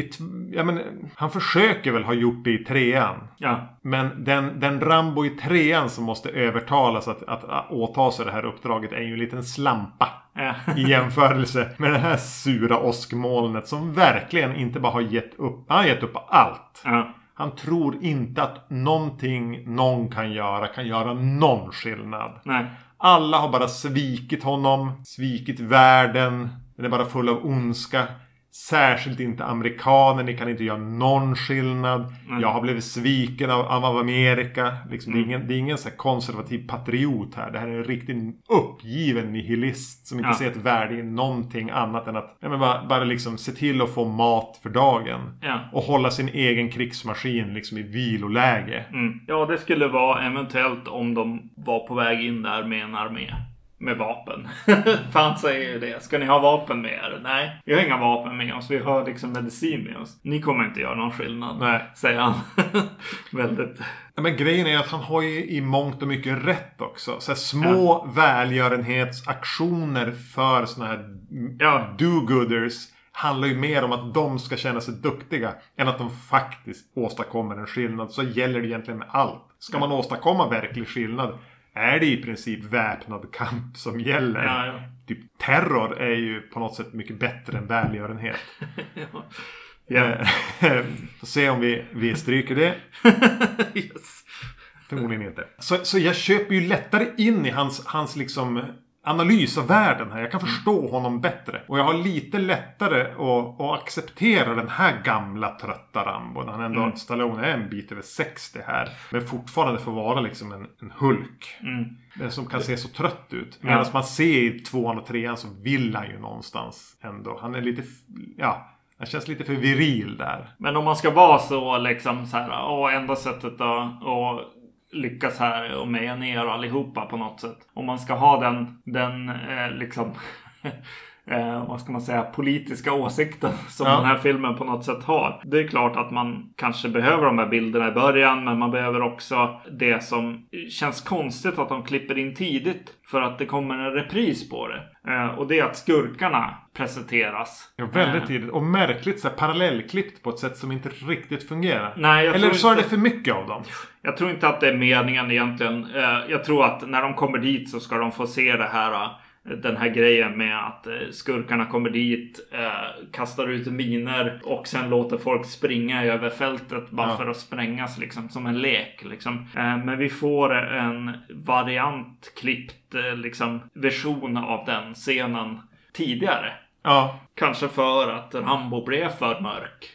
i, ja, men, han försöker väl ha gjort det i trean. Ja. Men den, den Rambo i trean som måste övertalas att, att, att åta sig det här uppdraget är ju en liten slampa. Ja. I jämförelse med det här sura åskmolnet som verkligen inte bara har gett upp. Han har gett upp allt. Ja. Han tror inte att någonting någon kan göra kan göra någon skillnad. Nej. Alla har bara svikit honom, svikit världen. Den är bara full av ondska. Särskilt inte amerikaner, ni kan inte göra någon skillnad. Jag har blivit sviken av, av Amerika. Liksom, det, är ingen, det är ingen så konservativ patriot här. Det här är en riktigt uppgiven nihilist som inte Ja. ser ett värde i någonting annat än att ja, bara, bara liksom se till att få mat för dagen. Ja. Och hålla sin egen krigsmaskin liksom i viloläge. Mm. Ja, det skulle vara eventuellt om de var på väg in där med en armé. Med vapen. Fan säger ju det. Ska ni ha vapen med er? Nej, vi har inga vapen med oss. Vi har liksom medicin med oss. Ni kommer inte göra någon skillnad. Nej. Säger han. Väldigt. Ja, Men grejen är att han har ju i mångt och mycket rätt också. Så här små välgörenhetsaktioner för såna här Ja. do-gooders handlar ju mer om att de ska känna sig duktiga än att de faktiskt åstadkommer en skillnad. Så gäller det egentligen med allt. Ska man åstadkomma verklig skillnad är det i princip väpnad kamp som gäller. Ja, ja. Typ terror är ju på något sätt mycket bättre än välgörenhet. Ja. Eh, Får se om vi, vi stryker det. yes. Förmodligen inte. Så, så jag köper ju lättare in i hans, hans liksom analys av världen här. Jag kan förstå honom bättre. Och jag har lite lättare att, att acceptera den här gamla trötta Rambo. När han ändå, Mm. Stallone är en bit över 60 här. Men fortfarande får vara liksom en, en Hulk. Mm. Den som kan se så trött ut. Medan Ja. man ser i tvåan och trean så vill han ju någonstans ändå. Han är lite, ja. Han känns lite för viril där. Men om man ska vara så liksom så här. Åh, enda sättet att lyckas här och meja ner allihopa på något sätt. Om man ska ha den, den eh, liksom. Eh, vad ska man säga, politiska åsikten som Ja. den här filmen på något sätt har. Det är klart att man kanske behöver de här bilderna i början, men man behöver också det som känns konstigt att de klipper in tidigt för att det kommer en repris på det. Eh, och det är att skurkarna presenteras. Ja, väldigt Eh, tidigt. Och märkligt så här, parallellklippt på ett sätt som inte riktigt fungerar. Nej, jag Eller tror så är inte- det för mycket av dem. Jag tror inte att det är meningen egentligen. Eh, Jag tror att när de kommer dit så ska de få se det här. Den här grejen med att eh, skurkarna kommer dit, eh, kastar ut miner och sen låter folk springa över fältet bara Ja. för att sprängas liksom som en lek. Liksom. Eh, Men vi får en variant klippt eh, liksom version av den scenen tidigare. Ja. Kanske för att Rambo blev för mörk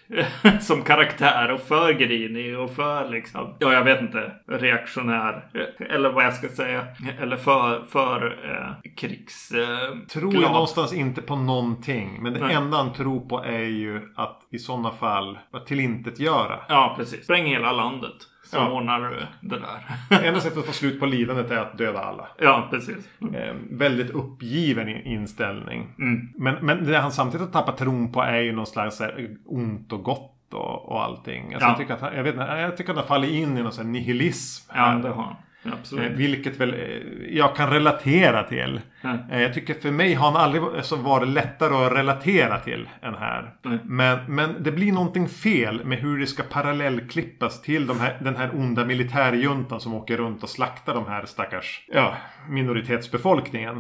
som karaktär och för grinig och för liksom, ja jag vet inte, reaktionär. Eller vad jag ska säga. Eller för, för eh, krigs... Eh, Tror glad. någonstans inte på någonting. Men det Nej. enda han tror på är ju att i sådana fall tillintetgöra. Ja, precis. Spräng hela landet. Så Ja. ordnar det där. Enda sättet att få slut på lidandet är att döda alla. ja, precis. Eh, väldigt uppgiven inställning. Mm. Men, men det han samtidigt har tappat tron på är ju någon slags här, ont och gott och, och allting. Alltså Ja. jag, tycker att han, jag, vet, jag tycker att han faller in i någon sån här nihilism. Ja, det har han. Ja, Eh, Absolut. Vilket väl eh, jag kan relatera till. Eh, Jag tycker för mig har han aldrig så varit lättare att relatera till än här. Nej. Men, men det blir någonting fel med hur det ska parallellklippas till de här, den här onda militärjuntan som åker runt och slaktar de här stackars ja, minoritetsbefolkningen.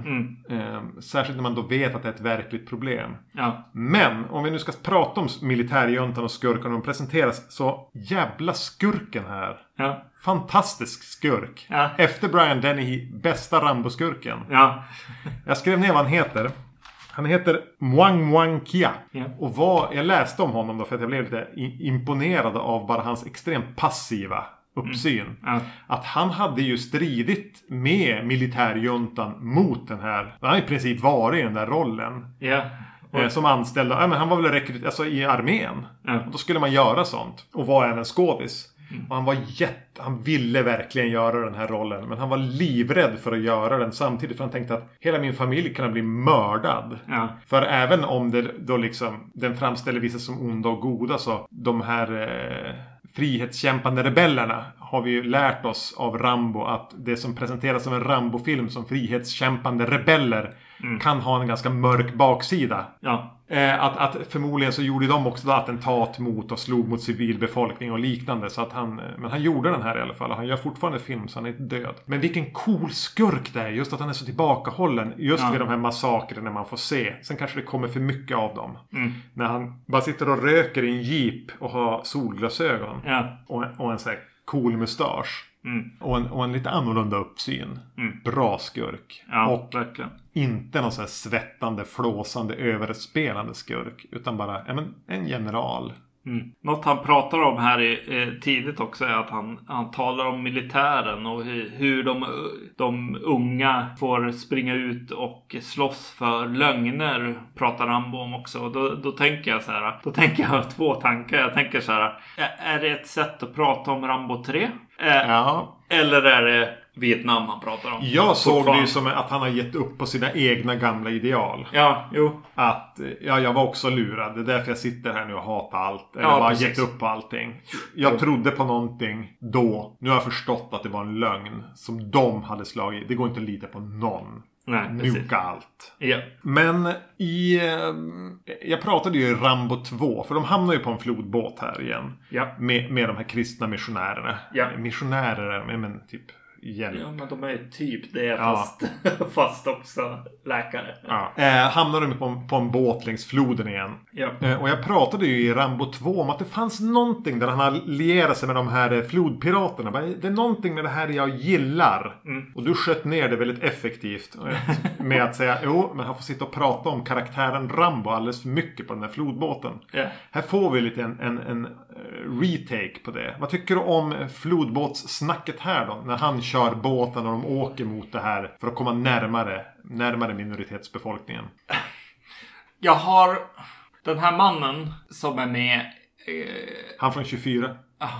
Mm. Särskilt när man då vet att det är ett verkligt problem. Ja. Men om vi nu ska prata om militärjuntan och skurkarna de presenteras så jävla skurken här. Ja. Fantastisk skurk. Ja. Efter Brian Dennehy, bästa Rambo-skurken. Ja. Jag skrev ner vad han heter. Han heter Mwang Mwang Kia. Ja. Och vad, jag läste om honom då för att jag blev lite imponerad av bara hans extremt passiva uppsyn. Ja. Att han hade ju stridit med militärjuntan mot den här. Han har i princip varit i den där rollen. Ja. Eh, som anställd. Ja, men han var väl rekryt, alltså i armén. Ja. Och då skulle man göra sånt. Och var även skådis. Och han var jätte... Han ville verkligen göra den här rollen. Men han var livrädd för att göra den samtidigt. För han tänkte att hela min familj kan bli mördad. Ja. För även om det då liksom den framställer vissa som onda och goda så de här eh, frihetskämpande rebellerna har vi ju lärt oss av Rambo att det som presenteras som en Rambo-film som frihetskämpande rebeller kan ha en ganska mörk baksida. Ja. Eh, att, att förmodligen så gjorde de också attentat mot och slog mot civilbefolkning och liknande. Så att han, eh, men han gjorde den här i alla fall. och Han gör fortfarande film så han är inte död. Men vilken cool skurk det är. Just att han är så tillbakahållen. Just Ja. vid de här massakrerna man får se. Sen kanske det kommer för mycket av dem. Mm. När han bara sitter och röker i en jeep och har solglasögon. Ja. Och, en- och en sån här cool mustasch. Mm. Och en, och en lite annorlunda uppsyn. Bra skurk. Ja, Och verkligen. inte någon sån här svettande, flåsande, överspelande skurk. Utan bara ja, men, en general. Mm. Något han pratar om här i, eh, tidigt också är att han, han talar om militären och hur, hur de, de unga får springa ut och slåss för lögner. Pratar Rambo om också. Och Då, då tänker jag så här. Då tänker jag två tankar. Jag tänker så här. Är, är det ett sätt att prata om Rambo 3? Eh, Ja, Eller är det Vietnam han pratar om? jag såg det ju som att han har gett upp på sina egna gamla ideal. Ja, jo. Att, ja, jag var också lurad. Det är därför jag sitter här nu och hatar allt. Eller Ja, bara precis. gett upp på allting. Jag trodde på någonting då. Nu har jag förstått att det var en lögn. Som de hade slagit. Det går inte att lita på någon. Nej. Nuka allt. Ja. Men i... Eh, jag pratade ju i Rambo 2. För de hamnar ju på en flodbåt här igen. Ja. Med, med de här kristna missionärerna. Ja. Missionärer men typ hjälp. Ja, men de är ju typ det fast, fast också läkare. Ja. Eh, hamnar de på en, på en båt längs floden igen. Ja. Eh, och jag pratade ju i Rambo 2 om att det fanns någonting där han har lierat sig med de här eh, flodpiraterna. Det är någonting med det här jag gillar. Mm. Och du sköt ner det väldigt effektivt. eh, Med att säga jo, men han får sitta och prata om karaktären Rambo alldeles för mycket på den här flodbåten. Ja. Här får vi lite en, en, en retake på det. Vad tycker du om eh, flodbåtssnacket här då? När han kör båten och de åker mot det här för att komma närmare, närmare minoritetsbefolkningen. Jag har den här mannen som är med. Eh, Han från 24.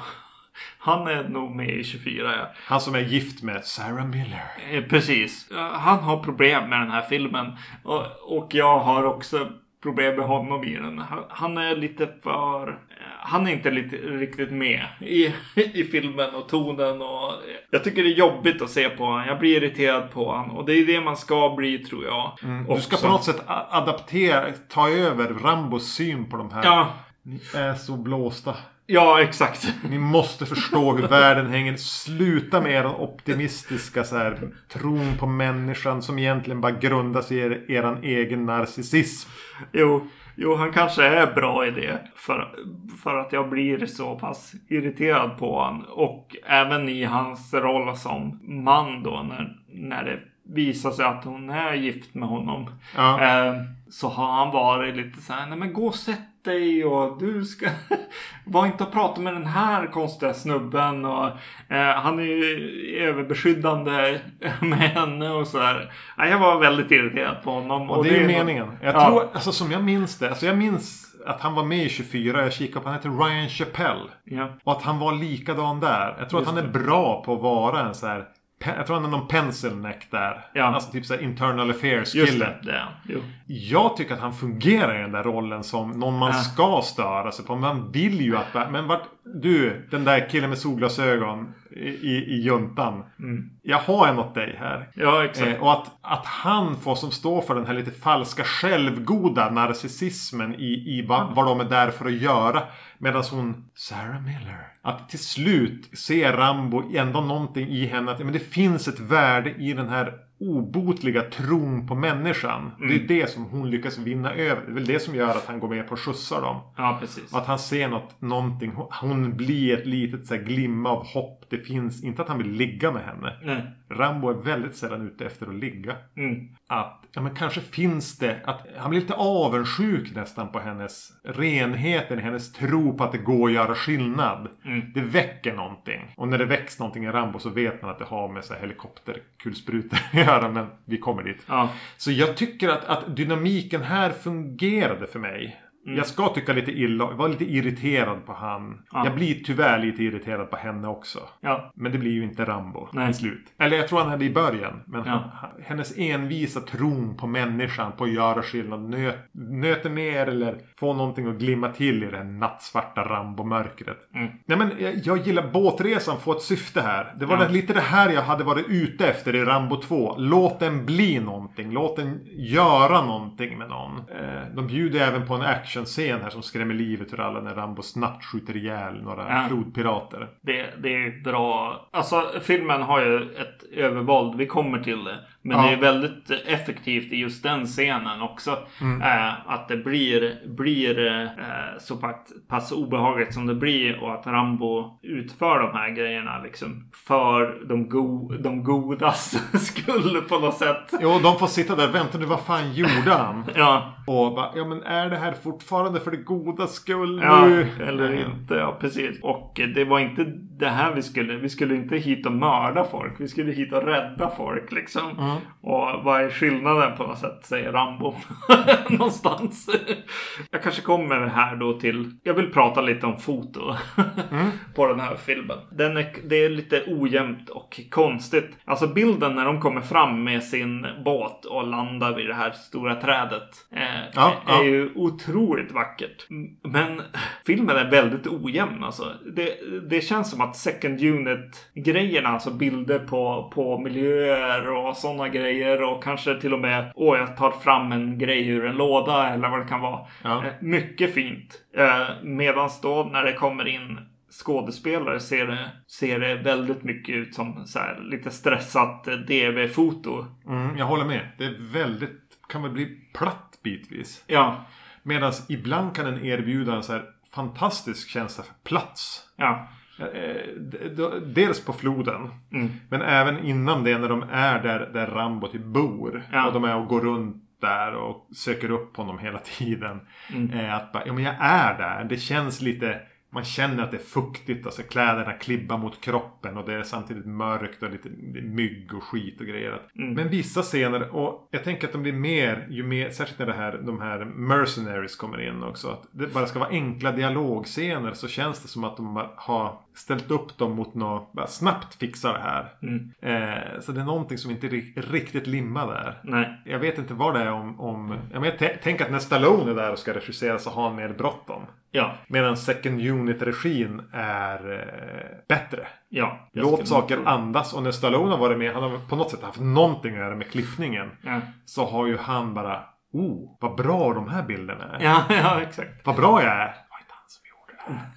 han är nog med i 24 ja. Han som är gift med Sarah Miller. Eh, precis. Han har problem med den här filmen. Och, och jag har också problem med honom i den. Han, han är lite för... Han är inte lite, riktigt med i, i filmen och tonen. Och jag tycker det är jobbigt att se på honom. Jag blir irriterad på honom. Och det är det man ska bli tror jag. Du ska på något sätt adaptera, ta över Rambos syn på de här. Ja, Ni är så blåsta. ja exakt. Ni måste förstå hur världen hänger. Sluta med er optimistiska så här, tron på människan som egentligen bara grundas i er, eran egen narcissism. Jo, jo, han kanske är bra i det. För, för att jag blir så pass irriterad på honom. Och även i hans roll som man då när, när det visar sig att hon är gift med honom. Ja. Eh, så har han varit lite så här, nej men gå och sätt dig och du ska... Var inte och prata med den här konstiga snubben och eh, han är ju överbeskyddande med henne och så här. Ja, jag var väldigt irriterad på honom. Och det är ju meningen. Jag Ja. tror, alltså som jag minns det. Alltså jag minns att han var med i 24. Jag kikade på, han heter Ryan Chappelle. Ja. Och att han var likadan där. Jag tror Just att han är bra på att vara en så här... Jag tror han är någon pencil neck där. Ja. Alltså typ så här internal affairs Just kille. det, det är han. Jo. Jag tycker att han fungerar i den där rollen som någon man Ja. ska störa sig på. Man vill ju att... Men vart... Du, den där killen med solglasögon i, i, i juntan. Jag har en åt dig här. Ja, exakt. Eh, och att, att han får som står för den här lite falska självgoda narcissismen i, i va, vad de är där för att göra. Medan hon, Sarah Miller, att till slut ser Rambo ändå någonting i henne. Att men det finns ett värde i den här obotliga tron på människan. Det är det som hon lyckas vinna över. Det är väl det som gör att han går med på att skjutsa dem. Ja, precis. Att han ser något, någonting. Hon blir ett litet så här, glimma av hopp. Det finns inte att han vill ligga med henne. Nej. Rambo är väldigt sällan ute efter att ligga. Mm. Att, ja men kanske finns det, att han blir lite avundsjuk nästan på hennes renheten, hennes tro på att det går att göra skillnad. Mm. Det väcker någonting. Och när det väcks någonting i Rambo så vet man att det har med så här helikopterkulsprutor att göra. Men vi kommer dit. Ja. Så jag tycker att, att dynamiken här fungerade för mig. Jag ska tycka lite illa, jag var lite irriterad på han. Ja. Jag blir tyvärr lite irriterad på henne också. Ja. Men det blir ju inte Rambo Nej. i slut. Eller jag tror han hade i början. Men Ja. han, hennes envisa tron på människan, på att göra skillnad, nö, nöter ner eller få någonting att glimma till i det här nattsvarta Rambo-mörkret. Mm. Nej men jag, jag gillar båtresan får ett syfte här. Det var Ja. lite det här jag hade varit ute efter i Rambo 2. Låt den bli någonting. Låt den göra någonting med någon. Eh, de bjuder även på en actionscen här som skrämmer livet ur alla när Rambo snabbt skjuter ihjäl några Ja. flodpirater. Det, det är bra. Alltså filmen har ju ett övervåld. Vi kommer till det. Men Ja. det är väldigt effektivt i just den scenen också. Mm. Eh, att det blir, blir eh, så pass, obehagligt som det blir och att Rambo utför de här grejerna liksom för de, go, de godas skull på något sätt. Jo, de får sitta där. Vänta nu, vad fan gjorde han? Ja, Och bara, ja men är det här fortfarande för det goda skull ja nu? eller inte. Ja, precis. Och det var inte det här vi skulle. Vi skulle inte hit och mörda folk. Vi skulle hit och rädda folk liksom. Mm. Och vad är skillnaden på något sätt, säger Rambo. Någonstans. Jag kanske kommer här då till, jag vill prata lite om foto Mm. på den här filmen. Den är, det är lite ojämnt och konstigt. Alltså bilden när de kommer fram med sin båt och landar vid det här stora trädet. Eh, Ja, är ja. ju otroligt vackert. M- Men filmen är väldigt ojämn alltså. Det, det känns som att second unit grejerna, alltså bilder på, på miljöer och sådana grejer och kanske till och med, åh jag tar fram en grej ur en låda eller vad det kan vara. Ja. Eh, Mycket fint. Eh, Medan då när det kommer in skådespelare ser det, ser det väldigt mycket ut som så här, lite stressat DV-foto. Mm, jag håller med. Det är väldigt, kan väl bli platt bitvis. Ja, Medan ibland kan den erbjuda en så här fantastisk känsla för plats. ja, Eh, Dels på floden. mm, Men även innan det när de är där, där Rambo typ bor. Ja. Och de är och går runt där och söker upp honom hela tiden. Mm. Eh, att bara, ja men jag är där. Det känns lite man känner att det är fuktigt, alltså kläderna klibbar mot kroppen och det är samtidigt mörkt och lite mygg och skit och grejer. Mm. Men vissa scener, och jag tänker att de blir mer, ju mer, särskilt när det här, de här mercenaries kommer in också. Att det bara ska vara enkla dialogscener så känns det som att de har ställt upp dem mot något, bara snabbt fixa det här. Mm. Eh, så det är någonting som inte riktigt limmar där. Nej. Jag vet inte vad det är om... om jag men, t- tänk att när Stallone är där och ska regissera så har han mer bråttom. Ja. Medan second unit-regin är eh, bättre. Ja. Låt saker tro- andas. Och när Stallone har varit med, han har på något sätt haft någonting att göra med klippningen. Ja. Så har ju han bara... Oh, vad bra de här bilderna är. ja, ja, exakt. Vad bra jag är.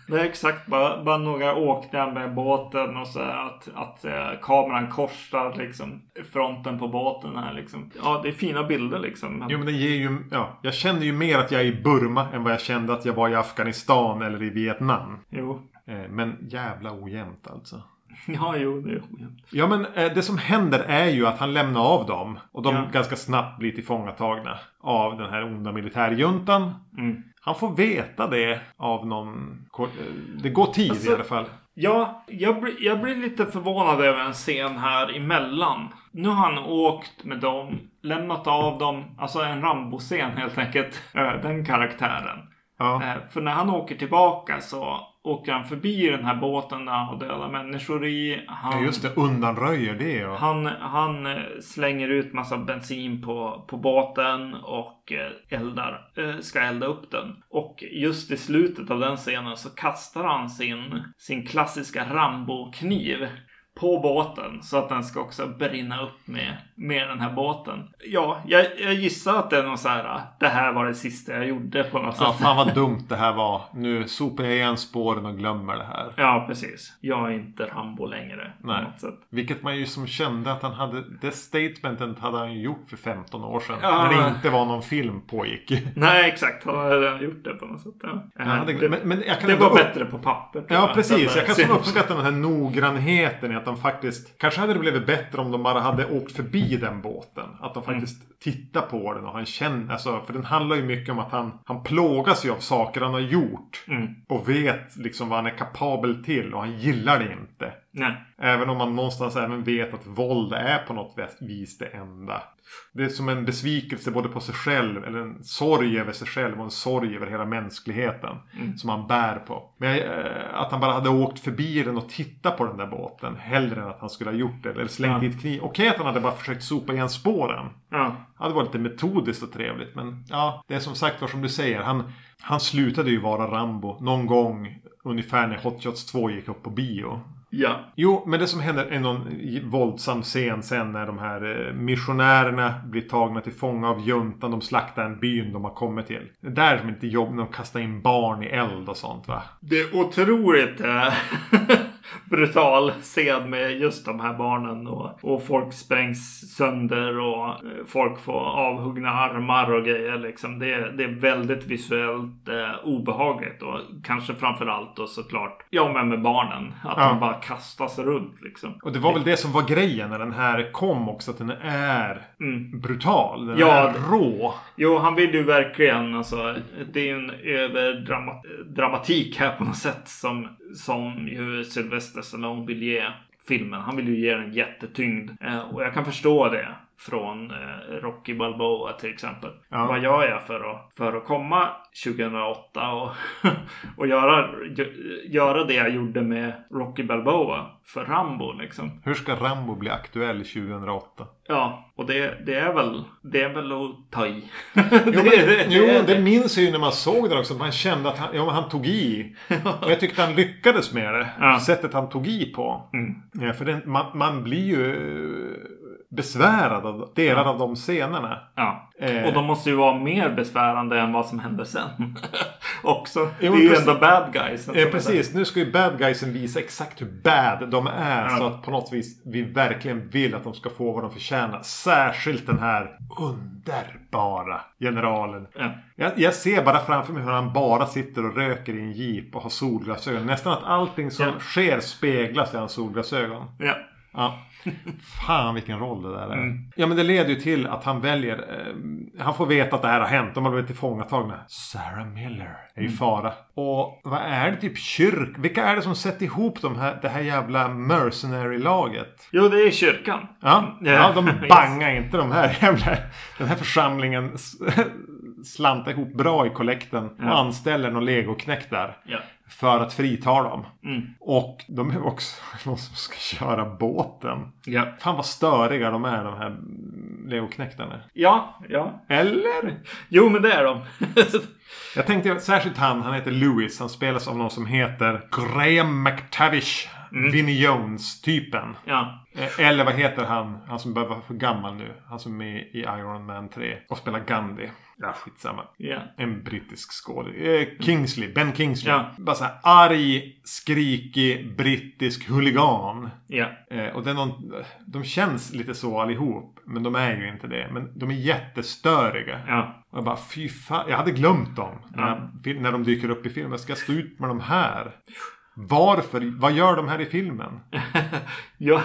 Det är exakt bara, bara några åkningar med båten och så här att, att eh, kameran korsar liksom fronten på båten här liksom. Ja, det är fina bilder liksom. Men, Jo men det ger ju... Ja, jag känner ju mer att jag är i Burma än vad jag kände att jag var i Afghanistan eller i Vietnam. jo. Eh, men jävla ojämnt alltså. Ja, jo, det är ojämnt. Ja men eh, det som händer är ju att han lämnar av dem. Och de Ja. ganska snabbt blir tillfångatagna. Av den här onda militärjuntan. Mm. Han får veta det av någon... Det går tid Alltså- i alla fall. Ja, jag, blir- jag blir lite förvånad över en scen här emellan. Nu har han åkt med dem, lämnat av dem, alltså en Rambo-scen helt enkelt. Eh, Den karaktären. Ja. Eh, För när han åker tillbaka så åker han förbi den här båten där han har döda människor i. Han, ja just det, undanröjer det. Och... Han, han eh, slänger ut massa bensin på, på båten och eh, eldar, ska elda upp den. Och just i slutet av den scenen så kastar han sin, sin klassiska Rambo-kniv på båten så att den ska också brinna upp med, med den här båten. Ja, jag, jag gissar att det är något så här. Det här var det sista jag gjorde på något Ja, sätt. fan vad dumt det här var. Nu sopar jag igen spåren och glömmer det här. Ja, precis. Jag är inte Rambo längre. På Nej. något sätt. Vilket man ju som kände att han hade. Det statementet hade han ju gjort för 15 år sedan. Ja. När det inte var någon film pågick. Nej, exakt. Han har redan gjort det på något sätt. Ja. Jag hade, det, men, men jag kan det var upp- bättre på papper. Ja precis. Jag kan uppskatta den här noggrannheten att de faktiskt. Kanske hade det blivit bättre om de bara hade åkt förbi den båten. Att de faktiskt tittar på den och han känner. Alltså, för den handlar ju mycket om att han, han plågas ju av saker han har gjort. Mm. Och vet liksom vad han är kapabel till och han gillar det inte. Nej. Även om man någonstans även vet att våld är på något vis det enda. Det är som en besvikelse både på sig själv, eller en sorg över sig själv och en sorg över hela mänskligheten. Som han bär på. Men eh, att han bara hade åkt förbi den och tittat på den där båten. Hellre än att han skulle ha gjort det. Eller slängt Ja. dit kniv. Okej att han hade bara försökt sopa igen spåren. Ja. Det var lite metodiskt och trevligt. Men ja, det är som sagt var som du säger. Han, han slutade ju vara Rambo någon gång ungefär när Hot Shots 2 gick upp på bio. Ja. Jo, men det som händer är någon våldsam scen sen när de här eh, missionärerna blir tagna till fånga av juntan. De slaktar en byn de har kommit till. Det är där som inte jobb när de kastar in barn i eld och sånt va? Det är otroligt eh, brutal scen med just de här barnen och, och folk sprängs sönder och eh, folk får avhuggna armar och grejer liksom. Det, är- det är väldigt visuellt eh, obehagligt och kanske framför allt då såklart, ja men med barnen. Att Ja. de bara kastas runt liksom. Och det var väl det som var grejen när den här kom också. Att den är Mm. brutal. Den Ja, är rå. Jo, han vill ju verkligen alltså. Det är ju en överdramatik här på något sätt som, som ju Sylvester Stallone vill ge filmen. Han vill ju ge den jättetyngd. Eh, och jag kan förstå det från eh, Rocky Balboa till exempel. Ja. Vad gör jag för att, för att komma 2008 och, och göra, gö- göra det jag gjorde med Rocky Balboa för Rambo liksom. Hur ska Rambo bli aktuell 2008? Ja, och det, det är väl det är väl att ta i. Jo, men, Det- jo, det- det minns jag ju när man såg den också. Man kände att han, ja, han tog i. Och jag tyckte han lyckades med det. Ja. Sättet han tog i på. Mm. Ja, för den, man, man blir ju besvärad av delar av de scenerna. Ja. Eh. Och de måste ju vara mer besvärande än vad som händer sen. Också. Jo, det är ju ändå bad guys. Eh, precis, nu ska ju bad guysen visa exakt hur bad de är. Ja. Så att på något vis vi verkligen vill att de ska få vad de förtjänar. Särskilt den här underbara generalen. Ja. Jag, jag ser bara framför mig hur han bara sitter och röker i en jeep och har solglasögon. Nästan att allting som Ja. sker speglas i hans solglasögon. Ja. Fan vilken roll det där är. Mm. Ja men det leder ju till att han väljer. Eh, han får veta att det här har hänt. De har blivit tillfångatagna. Sarah Miller är i Mm. fara. Och vad är det? Typ kyrk? Vilka är det som sätter ihop de här, det här jävla mercenary-laget? Jo, det är kyrkan. Ja, Ja, de yes. bangar inte de här jävla... Den här församlingen slantar ihop bra i kollekten. Och Ja. anställer någon legoknäck där. Ja. För att frita dem. Mm. Och de är också någon som ska köra båten. Ja. Fan vad störiga de är de här legoknäktarna. Ja. Ja. Eller? Jo, men det är de. Jag tänkte särskilt han, han heter Lewis. Han spelas av någon som heter Graham McTavish. Vinnie Jones-typen. ja. Eh, Eller vad heter han? Han som börjar vara för gammal nu. Han som är med i Iron Man 3. Och spelar Gandhi. Ja, skitsamma. Ja. En brittisk skådespelare. Eh, Kingsley. Ben Kingsley. Ja. Bara så här arg, skrikig, brittisk huligan. Ja. Eh, och är någon, de känns lite så allihop. Men de är ju inte det. Men de är jättestöriga. Ja. Och jag bara fy fan. Jag hade glömt dem. När, jag, när de dyker upp i filmen. Jag ska stå ut med de här. Varför? Vad gör de här i filmen? jag,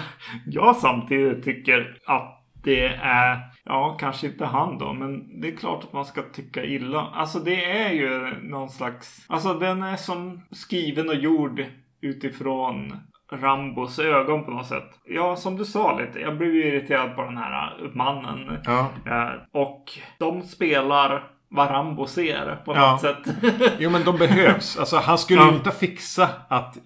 jag samtidigt tycker att det är, ja kanske inte han då, men det är klart att man ska tycka illa. Alltså det är ju någon slags, alltså den är som skriven och gjord utifrån Rambos ögon på något sätt. Ja, som du sa lite, jag blev ju irriterad på den här mannen. Ja. Eh, och de spelar vad Rambo ser på Ja. något sätt. Jo men de behövs. Alltså han skulle Ja. ju inte fixa att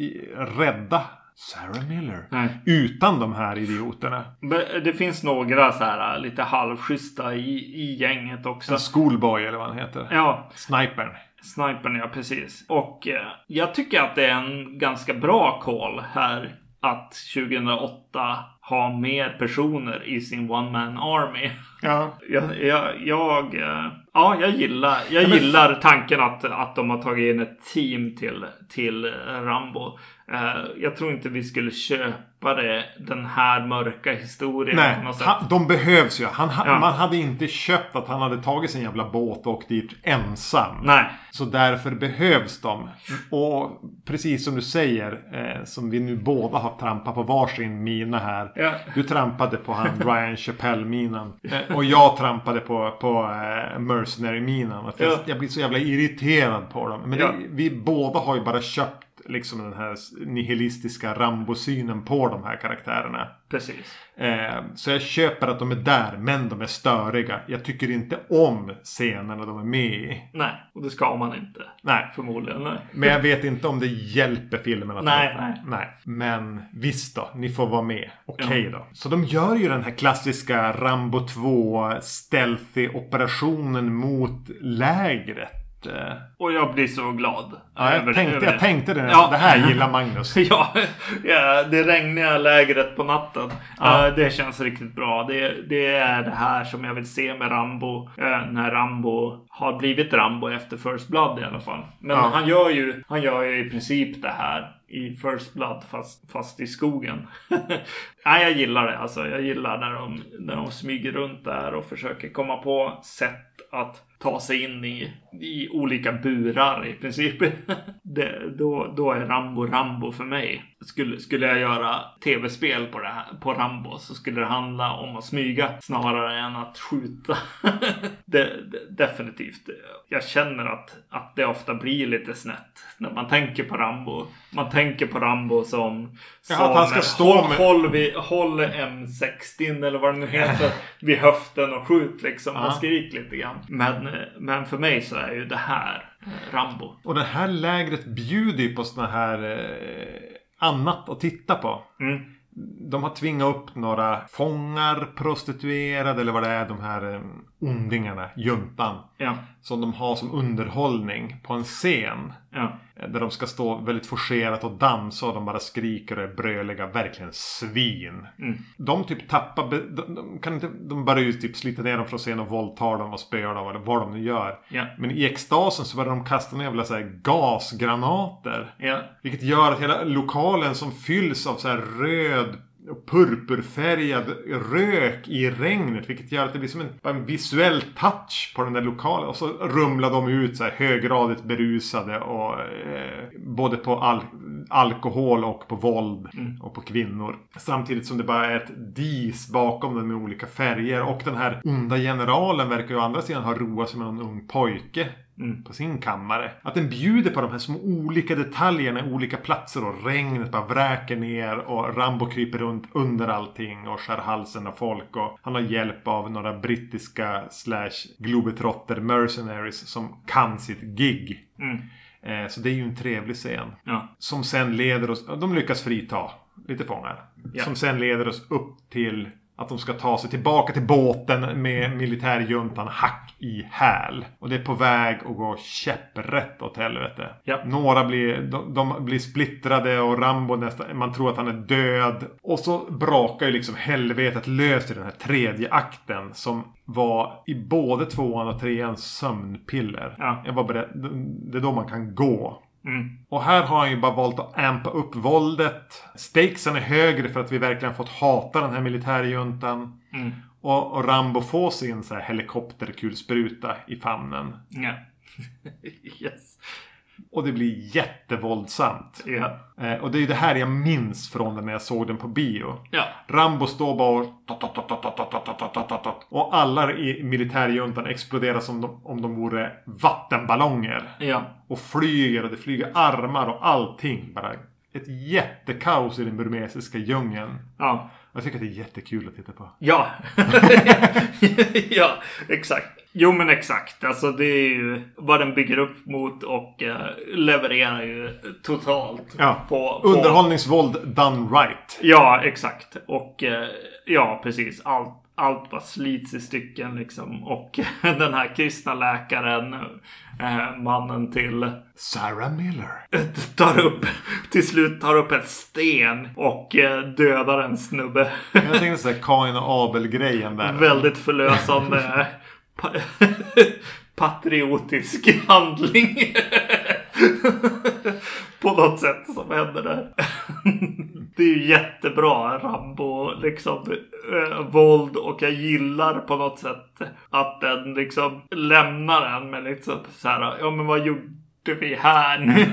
rädda Sarah Miller. Nej. Utan de här idioterna. Men Det finns några så här lite halvschyssta i, i gänget också. En schoolboy eller vad han heter. Ja, Snipern. snipern ja precis. Och eh, jag tycker att det är en ganska bra call här att 2008 ha mer personer i sin one man army. Ja. Jag, jag, jag, eh, ja, jag gillar, jag gillar tanken att, att de har tagit in ett team till, till eh, Rambo. Eh, Jag tror inte vi skulle köpa det, den här mörka historien Nej, han, de behövs ju. Han, ha- Ja. Man hade inte köpt att han hade tagit sin jävla båt och åkt dit ensam. Nej, Så därför behövs de. Och precis som du säger, eh, som vi nu båda har trampat på varsin mina här. Ja. Du trampade på han Ryan Chappelle-minan. Eh, och jag trampade på, på eh, Mercenary-minan. Ja. jag blir så jävla irriterad på dem. Men det, vi båda har ju bara köpt liksom den här nihilistiska Rambo-synen på de här karaktärerna. precis. Eh, så jag köper att de är där, men de är störiga. Jag tycker inte om scenerna de är med i. Nej, och det ska man inte. Nej. Förmodligen. Nej. Men jag vet inte om det hjälper filmen att Nej, nej. nej. Men visst då, ni får vara med. Okej då. Så de gör ju den här klassiska Rambo 2 stealthy operationen mot lägret. Eh, Och jag blir så glad. Ja, över- jag tänkte, över jag tänkte det. Ja. Det här gillar Magnus. Ja, ja, det regniga lägret på natten. Ja. Eh, det känns riktigt bra. Det, det är det här som jag vill se med Rambo. eh, när Rambo har blivit Rambo efter First Blood i alla fall. Men Ja. han, gör ju, han gör ju i princip det här i First Blood fast, fast i skogen. Nej, jag gillar det. Alltså, jag gillar när de, när de smyger runt där och försöker komma på sätt att ta sig in i, i olika burar i princip. det, då, då är Rambo Rambo för mig. Skulle, skulle jag göra tv-spel på, det här, på Rambo så skulle det handla om att smyga snarare än att skjuta. det, det, definitivt. Jag känner att, att det ofta blir lite snett när man tänker på Rambo. Man tänker på Rambo som, Ja, som att han ska stå med- håll, vid, håll M60 eller vad det nu heter vid höften och skjut liksom Ja. och skrik lite grann. Men, men för mig så är ju det här eh, Rambo. Och det här lägret bjuder ju på såna här eh, annat att titta på. Mm. De har tvingat upp några fångar, prostituerade eller vad det är, de här eh, ondingarna, juntan. Ja, Som de har som underhållning på en scen. Ja, Där de ska stå väldigt forcerat och dansa och de bara skriker och är bröliga. Verkligen svin. Mm. De typ tappar... De, de, kan inte, de börjar ju typ slita ner dem från scenen och våldtar dem och spöar dem eller vad de nu gör. ja, Men i extasen så börjar de kasta ner jävla så här gasgranater. ja, Vilket gör att hela lokalen som fylls av så här röd purpurfärgad rök i regnet. Vilket gör att det blir som en, en visuell touch på den där lokalen. Och så rumlar de ut så här höggradigt berusade. Och, eh, både på al- alkohol och på våld. Och på kvinnor. Samtidigt som det bara är ett dis bakom dem med olika färger. Och den här onda generalen verkar ju å andra sidan ha roat sig med någon ung pojke Mm. på sin kammare. Att den bjuder på de här små olika detaljerna, olika platser och regnet bara vräker ner och Rambo kryper runt under allting och skär halsen av folk och han har hjälp av några brittiska slash globetrotter mercenaries som kan sitt gig. mm, Eh, så det är ju en trevlig scen. ja, Som sen leder oss, de lyckas frita lite fångar. Ja. Som sen leder oss upp till att de ska ta sig tillbaka till båten med militärjuntan hack i häl. Och det är på väg att gå käpprätt åt helvete. Ja. Några blir, de, de blir splittrade och Rambo nästan, man tror att han är död. Och så brakar ju liksom helvetet lös i den här tredje akten som var i både tvåan och trean sömnpiller. Ja. Jag var beredd, det är då man kan gå. Mm, Och här har han ju bara valt att ampa upp våldet. Stakesen är högre för att vi verkligen fått hata den här militärjuntan. mm, Och, och Rambo får sin så här helikopterkulspruta i famnen. ja. yes. Och det blir jättevåldsamt. Ja, Eh, och det är ju det här jag minns från den när jag såg den på bio. ja, Rambo står bara och... Och alla i militärjuntan exploderar som de, om de vore vattenballonger. ja, Och flyger och det flyger armar och allting. Bara ett jättekaos i den burmesiska djungeln. ja. Jag tycker att det är jättekul att titta på. Ja. ja, exakt. Jo men exakt. Alltså det är ju vad den bygger upp mot och eh, levererar ju totalt. Ja. På, på, Underhållningsvåld done right. Ja, exakt. Och eh, ja, precis. Allt, allt bara slits i stycken liksom. Och den här kristna läkaren, eh, mannen till Sarah Miller. tar upp, till slut tar upp en sten och eh, dödar en snubbe. Jag tänkte såhär Kain och Abel-grejen där. Väldigt förlösande pa patriotisk handling. På något sätt som händer där. Det är ju jättebra Rambo liksom eh, våld och jag gillar på något sätt att den liksom lämnar en med liksom så här. Ja men vad gjorde vi här nu?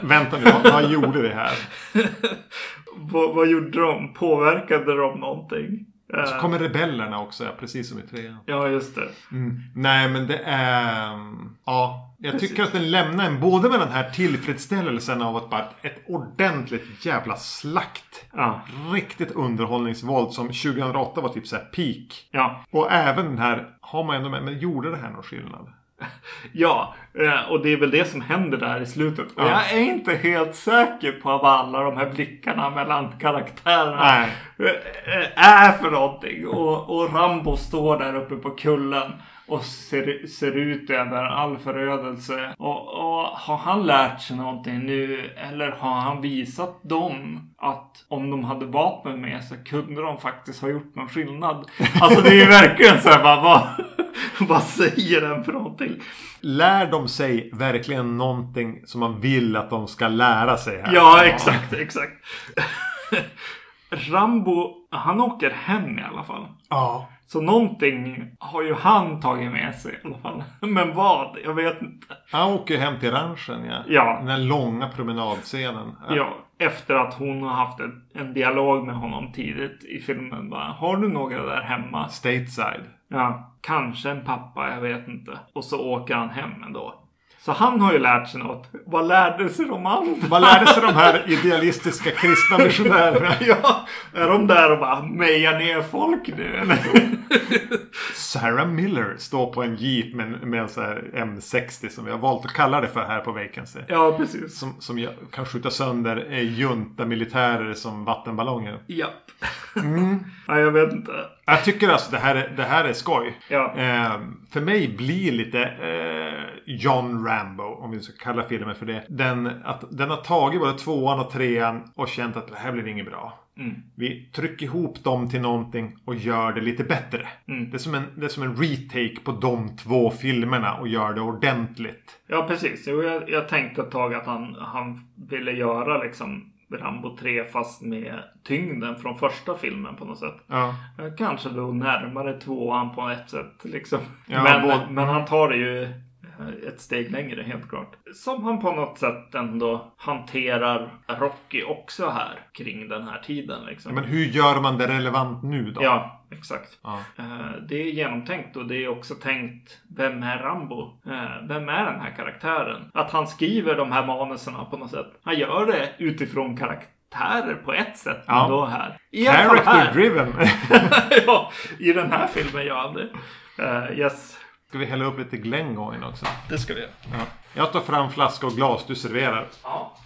Vänta nu, vad, vad gjorde vi här? vad, vad gjorde de? Påverkade de någonting? Så Eh, kommer rebellerna också, ja, precis som i trean. Ja just det. Mm. Nej, men det är... Ja, jag tycker att den lämnar en både med den här tillfredsställelsen av att bara ett ordentligt jävla slakt. Ja. Riktigt underhållningsvåld som 2008 var typ så här peak. Ja. Och även den här har man ändå med, men gjorde det här någon skillnad? Ja, eh, och det är väl det som händer där i slutet. Och Ja. jag är inte helt säker på vad alla de här blickarna mellan karaktärerna Nej. eh, är för någonting. Och, och Rambo står där uppe på kullen och ser, ser ut över all förödelse. Och, och har han lärt sig någonting nu? Eller har han visat dem att om de hade vapen med sig kunde de faktiskt ha gjort någon skillnad? Alltså det är ju verkligen så här, bara, vad, vad säger den för någonting? Lär de sig verkligen någonting som man vill att de ska lära sig här? Ja, exakt, exakt. Rambo, han åker hem i alla fall. Ja. Så någonting har ju han tagit med sig i alla fall. Men vad? Jag vet inte. Han åker hem till ranchen, ja. Ja. Den här långa promenadscenen. Ja, efter att hon har haft en dialog med honom tidigt i filmen. Bara, har du några där hemma? Stateside. Ja, kanske en pappa, jag vet inte. Och så åker han hem ändå. Så han har ju lärt sig något. Vad lärde sig de andra? Vad lärde sig de här idealistiska kristna missionärerna? Ja, är de där och bara mejar ner folk nu eller? Sarah Miller står på en jeep med, med en sån här M60 som vi har valt att kalla det för här på Vacancy. Ja, precis. Som, som kan skjuta sönder eh, junta-militärer som vattenballonger. Japp. Nej, jag vet inte. Jag tycker alltså det här är, det här är skoj. Ja. Eh, för mig blir lite eh, John Rambo, om vi ska kalla filmen för det. Den, att, den har tagit både tvåan och trean och känt att det här blir inget bra. Mm. Vi trycker ihop dem till någonting och gör det lite bättre. Mm. Det, är som en, det är som en retake på de två filmerna och gör det ordentligt. Ja, precis. Jag, jag tänkte ett tag att han, han ville göra liksom Rambo 3 fast med tyngden från första filmen på något sätt. Ja. Eh, Kanske då närmare tvåan på ett sätt liksom. Ja, men, både- men han tar det ju ett steg längre helt klart. Som han på något sätt ändå hanterar Rocky också här kring den här tiden liksom. Men hur gör man det relevant nu då? Ja, exakt. Ja. Eh, Det är genomtänkt och det är också tänkt Vem är Rambo? Eh, Vem är den här karaktären? Att han skriver de här manuserna på något sätt. Han gör det utifrån karaktärer på ett sätt. Ja. Men då här. I Character driven. ja, i den här filmen gör han det. Eh, yes, Ska vi hälla upp lite Glengoyne också? det ska vi göra. Ja. Jag tar fram flaska och glas, du serverar. Ja.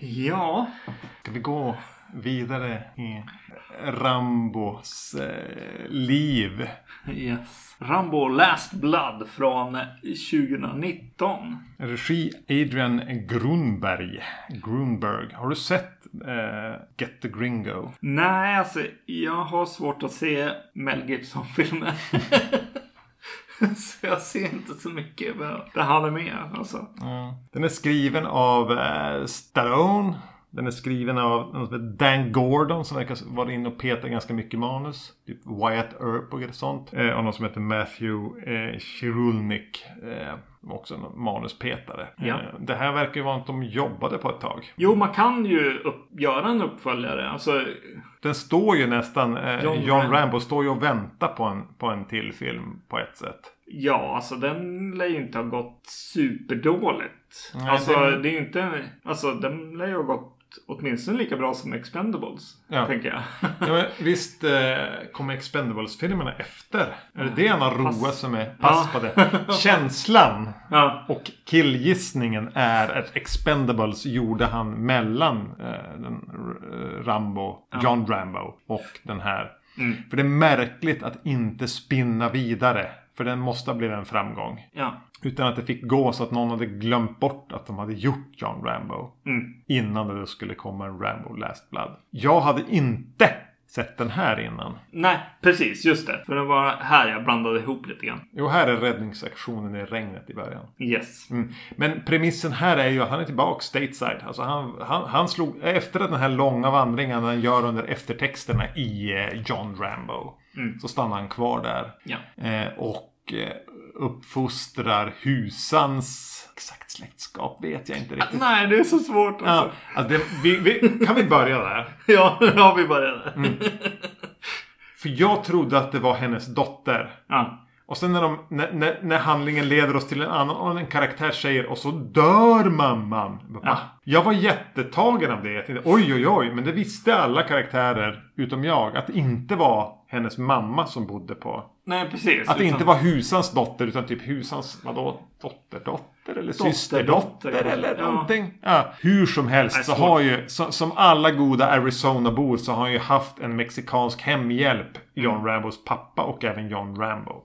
Ja, Ska vi gå vidare i Rambos eh, liv? yes. Rambo Last Blood från 2019. Regi Adrian Grunberg. Grunberg. Har du sett eh, Get the Gringo? Nej, alltså jag har svårt att se Mel Gibson-filmer. så jag ser inte så mycket där han är med. Alltså. Den är skriven av eh, Stallone. Den är skriven av någon som heter Dan Gordon som verkar vara inne och peta ganska mycket manus. Typ Wyatt Earp och sånt. Eh, och någon som heter Matthew eh, Chirulnik. Eh, också en manuspetare. Ja. Eh, det här verkar ju vara att de jobbade på ett tag. Jo, man kan ju upp, göra en uppföljare. Alltså, Den står ju nästan, eh, John John, Rambo. Rambo står ju och väntar på en, på en till film på ett sätt. ja, alltså den lär ju inte ha gått superdåligt. Nej, alltså, den- det är ju inte... Alltså, den lär ju ha gått åtminstone lika bra som Expendables. Ja. Tänker jag. Ja, men visst eh, kommer Expendables-filmerna efter? Är det det han har roat sig med? Pass Ja. på det. Känslan ja. och killgissningen är att Expendables gjorde han mellan eh, den, eh, Rambo, John Rambo och den här. Mm. För det är märkligt att inte spinna vidare. För den måste ha blivit en framgång. Ja. Utan att det fick gå så att någon hade glömt bort att de hade gjort John Rambo. Mm. Innan det skulle komma en Rambo Last Blood. Jag hade inte sett den här innan. Nej, precis. Just det. För det var här jag blandade ihop lite grann. Jo, här är räddningsaktionen i regnet i början. Yes. Mm. Men premissen här är ju att han är tillbaka stateside. Alltså han, han, han slog, efter den här långa vandringen han gör under eftertexterna i eh, John Rambo. Så stannar han kvar där. Ja. Eh, och eh, uppfostrar husans... Exakt släktskap vet jag inte riktigt. Nej, det är så svårt. Ja, Alltså. alltså det, vi, vi, kan vi börja där? Ja, ja vi började. Mm. För jag trodde att det var hennes dotter. Ja. Och sen när, de, när, när, när handlingen leder oss till en annan och en karaktär säger och så dör mamman. Ja. Jag var jättetagen av det. Jag tänkte, oj oj oj. Men det visste alla karaktärer utom jag. Att det inte var hennes mamma som bodde på. Nej, precis. Att det Utan- inte var husans dotter utan typ husans, vadå, dotterdotter eller systerdotter eller ja. någonting. Ja, hur som helst så har ju, så, som alla goda Arizona-bor så har han ju haft en mexikansk hemhjälp. John Rambos pappa och även John Rambo.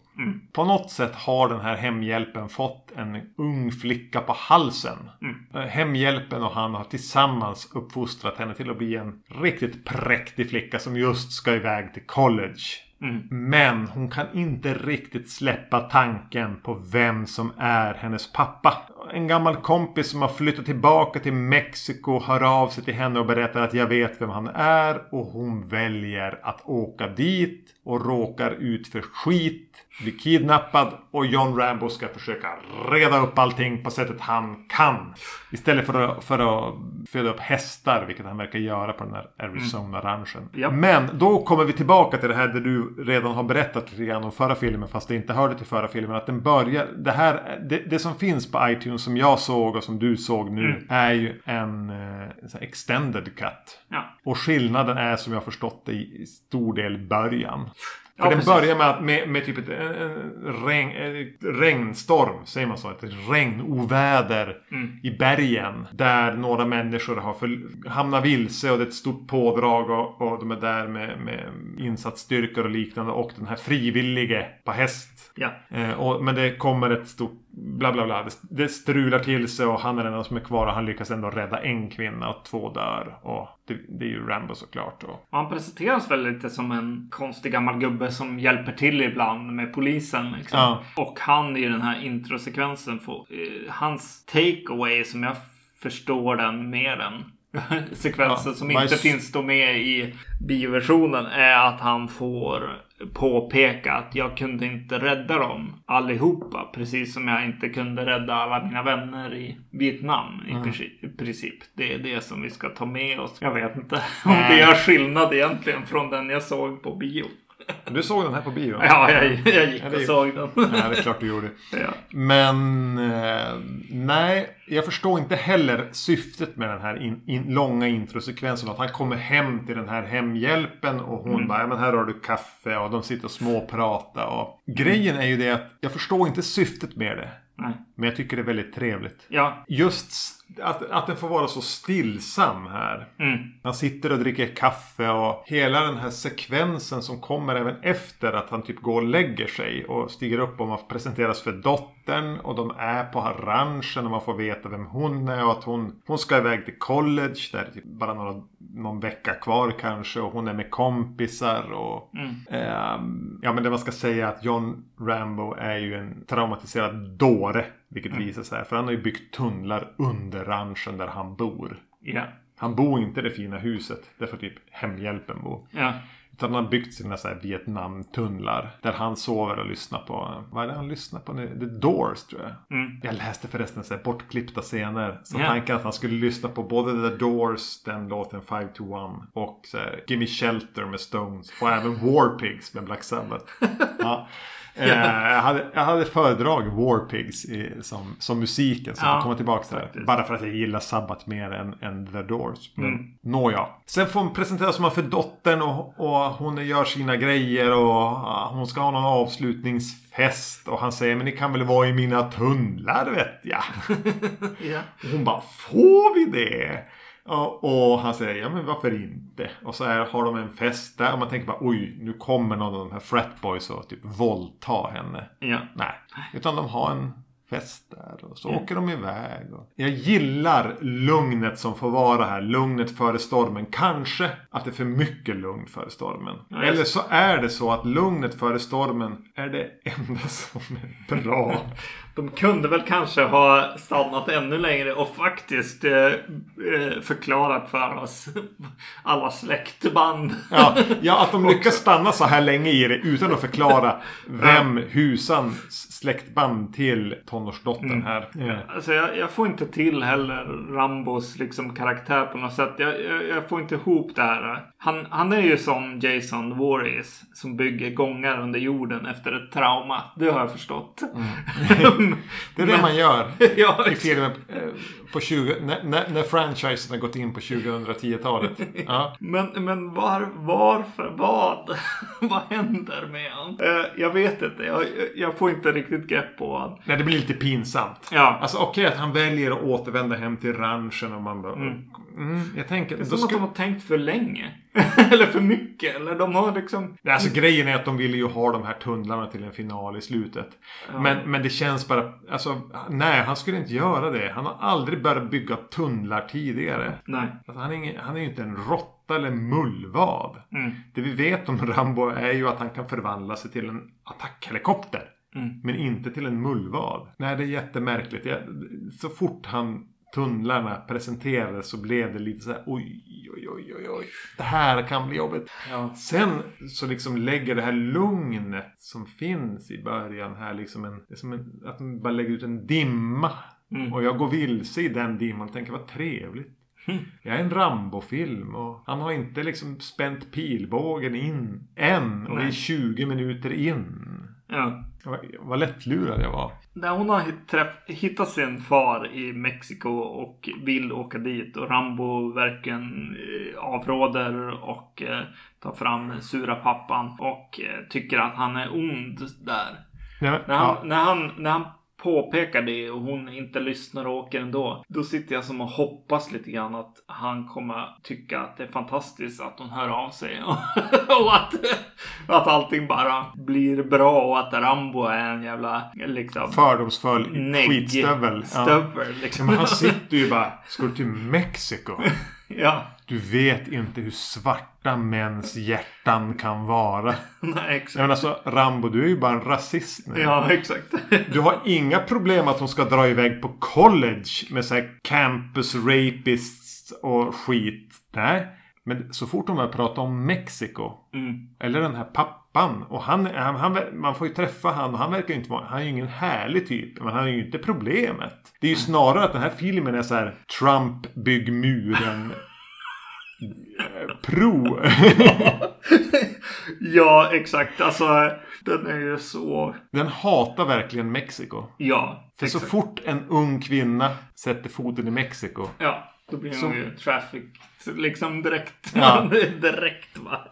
På något sätt har den här hemhjälpen fått en ung flicka på halsen. Eh, Hemhjälpen och han har tillsammans uppfostrat henne till att bli en riktigt präktig flicka som just ska iväg till college. Mm. Men hon kan inte riktigt släppa tanken på vem som är hennes pappa. En gammal kompis som har flyttat tillbaka till Mexiko hör av sig till henne och berättar att jag vet vem han är och hon väljer att åka dit och råkar ut för skit. Blir kidnappad och John Rambo ska försöka reda upp allting på sättet han kan. Istället för att, för att föda upp hästar, vilket han verkar göra på den här Arizona-ranchen. Ja. Men då kommer vi tillbaka till det här där du redan har berättat lite grann om förra filmen fast det inte hörde till förra filmen. Att den börjar, det här, det, det som finns på iTunes som jag såg och som du såg nu Mm. är ju en, eh, en här extended cut. Ja. Och skillnaden är som jag förstått det i stor del början. För Ja, den precis. börjar med, att, med, med typ ett regn, ett regnstorm, säger man så? Ett regnoväder Mm. i bergen. Där några människor har för, hamnat vilse och det är ett stort pådrag och, och de är där med, med insatsstyrkor och liknande. Och den här frivillige på häst. Ja. Eh, och, men det kommer ett stort bla bla bla. Det, det strular till sig och han är den enda som är kvar och han lyckas ändå rädda en kvinna och två dör. Och det, det är ju Rambo såklart. Och, Och han presenteras väl lite som en konstig gammal gubbe som hjälper till ibland med polisen. Liksom. Ja. Och han i den här introsekvensen får eh, hans takeaway som jag förstår den med den sekvensen Ja, som inte finns då med i bioversionen är att han får påpeka att jag kunde inte rädda dem allihopa. Precis som jag inte kunde rädda alla mina vänner i Vietnam i princip- i princip. Det är det som vi ska ta med oss. Jag vet inte om det gör skillnad egentligen från den jag såg på bio. Du såg den här på bio? Ja, jag, jag gick och såg den. Ja, det är klart du gjorde. Ja. Men eh, nej, jag förstår inte heller syftet med den här in, in, långa introsekvensen. Att han kommer hem till den här hemhjälpen och hon bara, ja men här har du kaffe och de sitter och småpratar. Och... Grejen är ju det att jag förstår inte syftet med det. Nej. Men jag tycker det är väldigt trevligt. Ja. Just att, att den får vara så stillsam här. Mm. Han sitter och dricker kaffe och hela den här sekvensen som kommer även efter att han typ går och lägger sig och stiger upp och man presenteras för dottern och de är på ranchen och man får veta vem hon är och att hon, hon ska iväg till college där är typ bara några, någon vecka kvar kanske och hon är med kompisar och ehm, ja men det man ska säga är att John Rambo är ju en traumatiserad dåre vilket visar sig för han har ju byggt tunnlar under ranchen där han bor. Ja. Han bor inte i det fina huset. Där får typ hemhjälpen bo. Ja. Utan han har byggt sina så här Vietnam-tunnlar. Där han sover och lyssnar på. Vad är det han lyssnar på nu? The Doors tror jag. Mm. Jag läste förresten så här bortklippta scener. Så Ja. tanken att han skulle lyssna på både The Doors, den låten 5 to 1. Och så här, Gimme Shelter med Stones. Och även War Pigs med Black Sabbath. ja. Eh, jag, hade, jag hade föredragit War Pigs i, som, som musiken. Så Ja, jag får komma tillbaka till det. Bara för att jag gillar Sabbath mer än, än The Doors. Men Mm. nåja. Sen får hon presenteras som för dottern och, och hon gör sina grejer och hon ska ha någon avslutningsfest. Och han säger men ni kan väl vara i mina tunnlar vet jag. Ja. Och hon bara får vi det? Och, han säger ja men varför inte? Och så här, har de en fest där och man tänker bara oj nu kommer någon av de här fratboys och typ våldta henne. Ja. Nej, utan de har en fest där och så Mm. åker de iväg. Och... Jag gillar lugnet som får vara här. Lugnet före stormen. Kanske att det är för mycket lugn före stormen. Ja, Eller så är det så att lugnet före stormen är det enda som är bra. De kunde väl kanske ha stannat ännu längre och faktiskt eh, eh, förklarat för oss alla släktband. Ja, ja, att de lyckas stanna så här länge i det utan att förklara vem husan släktband till tonårsdottern här. är. Alltså jag, jag får inte till heller Rambos liksom karaktär på något sätt. Jag, jag, jag får inte ihop det här. Han, han är ju som Jason Voorhees som bygger gångar under jorden efter ett trauma. Det har jag förstått. Det är det man gör ja, i filmen på 20, när, när, när franchisen har gått in på 2010-talet. Ja. Men, men var, varför? Vad? vad händer med han? Eh, jag vet inte. Jag, jag får inte riktigt grepp på han. Nej, det blir lite pinsamt. Ja. Alltså okej att han väljer att återvända hem till ranchen och man bara... Mm. jag tänker... Det är som att de har tänkt för länge. eller för mycket. Eller de har liksom... Alltså grejen är att de ville ju ha de här tunnlarna till en final i slutet. Men, men det känns bara... Alltså, nej, han skulle inte göra det. Han har aldrig börjat bygga tunnlar tidigare. Nej. Alltså, han, är ingen, han är ju inte en råtta eller en mullvad. Mm. Det vi vet om Rambo är ju att han kan förvandla sig till en attackhelikopter. Mm. Men inte till en mullvad. Nej, det är jättemärkligt. Jag, så fort han tunnlarna presenterades så blev det lite så här oj, oj, oj, oj, oj. Det här kan bli jobbigt. Ja. Sen så liksom lägger det här lugnet som finns i början här liksom en, det är som en att man bara lägger ut en dimma. Mm. Och jag går vilse i den dimman och tänker vad trevligt. Jag är en Rambo-film och han har inte liksom spänt pilbågen in än och vi är Nej. 20 minuter in. Ja. Vad, vad lättlurad jag var. Där hon har träff, hittat sin far i Mexiko och vill åka dit. Och Rambo verkligen eh, avråder och eh, tar fram sura pappan. Och eh, tycker att han är ond där. Men, När han, ja, när han, när han påpekar det och hon inte lyssnar och åker ändå. Då sitter jag som och hoppas lite grann att han kommer tycka att det är fantastiskt att hon hör av sig. och att, att allting bara blir bra och att Rambo är en jävla liksom fördomsfull negg- skitstövel. Stövel Ja, liksom. men han sitter ju bara, ska du till Mexiko? ja, Du vet inte hur svarta mäns hjärtan kan vara. nej exakt. menar alltså, Rambo, du är ju bara en rasist nu. Ja, exakt. Du har inga problem att hon ska dra iväg på college med så här campus rapists och skit. Nej. Men så fort hon börjar prata om Mexiko. Mm. Eller den här pappan. Och han, han, han, man får ju träffa han och han verkar ju inte vara, han är ju ingen härlig typ. Men han är ju inte problemet. Det är ju snarare att den här filmen är så här Trump bygg muren. Pro. ja, exakt. Alltså, den är ju så... Den hatar verkligen Mexiko. Ja, För så exakt. fort en ung kvinna sätter foten i Mexiko. Ja, då blir Så- hon ju traffic liksom direkt. Ja. direkt va.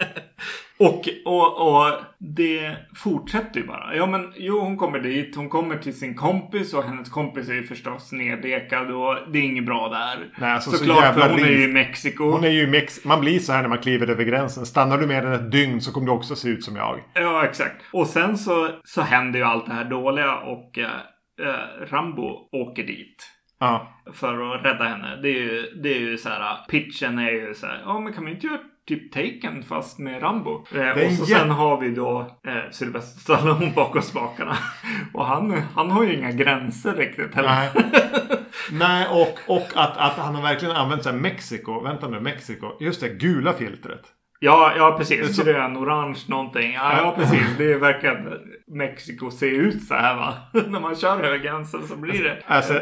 Och, och, och det fortsätter ju bara. Ja men jo hon kommer dit. Hon kommer till sin kompis och hennes kompis är ju förstås neddekad och det är inget bra där. Nej, alltså, så Såklart jävla för hon är ju i. Mexiko. Hon är ju Mex- Man blir så här när man kliver över gränsen. Stannar du mer än ett dygn så kommer du också se ut som jag. Ja exakt. Och sen så, så händer ju allt det här dåliga och eh, eh, Rambo åker dit. Ja. för att rädda henne. Det är ju, det är ju så här, pitchen är ju så här, ja men kan vi inte göra typ Taken fast med Rambo? Eh, och så sen har vi då eh, Sylvester Stallone bakom spakarna. och han, han har ju inga gränser riktigt heller. Nej. Nej, och, och att, att han har verkligen använt sig av Mexiko. Vänta nu, Mexiko. Just det, gula filtret. Ja, ja precis. Så... Grön, orange någonting. Ja, ja, precis. Det verkligen Mexiko ser ut så här va. När man kör över gränsen så blir det alltså,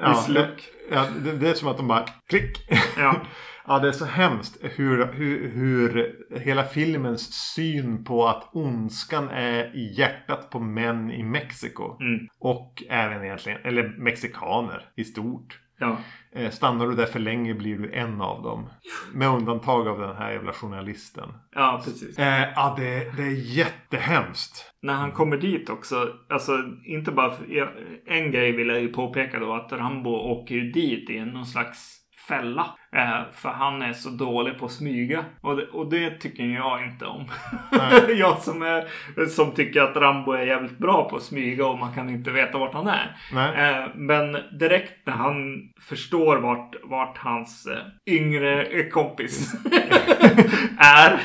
ja, det, ja, det, det är som att de bara klick. Ja. Ja, det är så hemskt hur, hur, hur hela filmens syn på att ondskan är i hjärtat på män i Mexiko. Mm. Och även egentligen, eller mexikaner i stort. Ja. Eh, stannar du där för länge blir du en av dem. Med undantag av den här jävla journalisten. Ja, precis. Eh, ja, det, det är jättehemskt. När han kommer dit också. Alltså inte bara för, En grej vill jag ju påpeka då att Rambo åker ju dit i någon slags fälla. Eh, för han är så dålig på att smyga. Och det, och det tycker jag inte om. jag som, är, som tycker att Rambo är jävligt bra på att smyga och man kan inte veta vart han är. Eh, men direkt när han förstår vart, vart hans eh, yngre kompis är.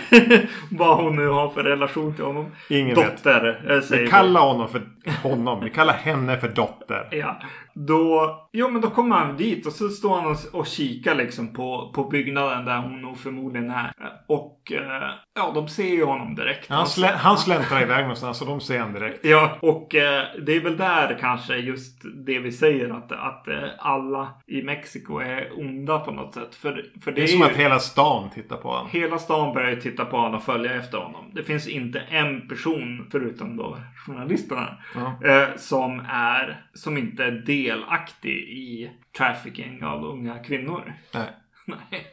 vad hon nu har för relation till honom. Ingen dotter. Vet. Säger vi kallar honom för honom. Vi kallar henne för dotter. Ja. Då, jo men då kommer han dit och så står han och, och kikar liksom på, på byggnaden där hon nog förmodligen är. Och eh, ja, de ser ju honom direkt. Han, slä, han släntrar iväg någonstans och de ser honom direkt. Ja, och eh, det är väl där kanske just det vi säger att, att eh, alla i Mexiko är onda på något sätt. För, för det, det är, är som ju, att hela stan tittar på honom. Hela stan börjar titta på honom och följa efter honom. Det finns inte en person, förutom då journalisterna, eh, som är som inte är delaktig i trafficking av unga kvinnor. Nej. Nej.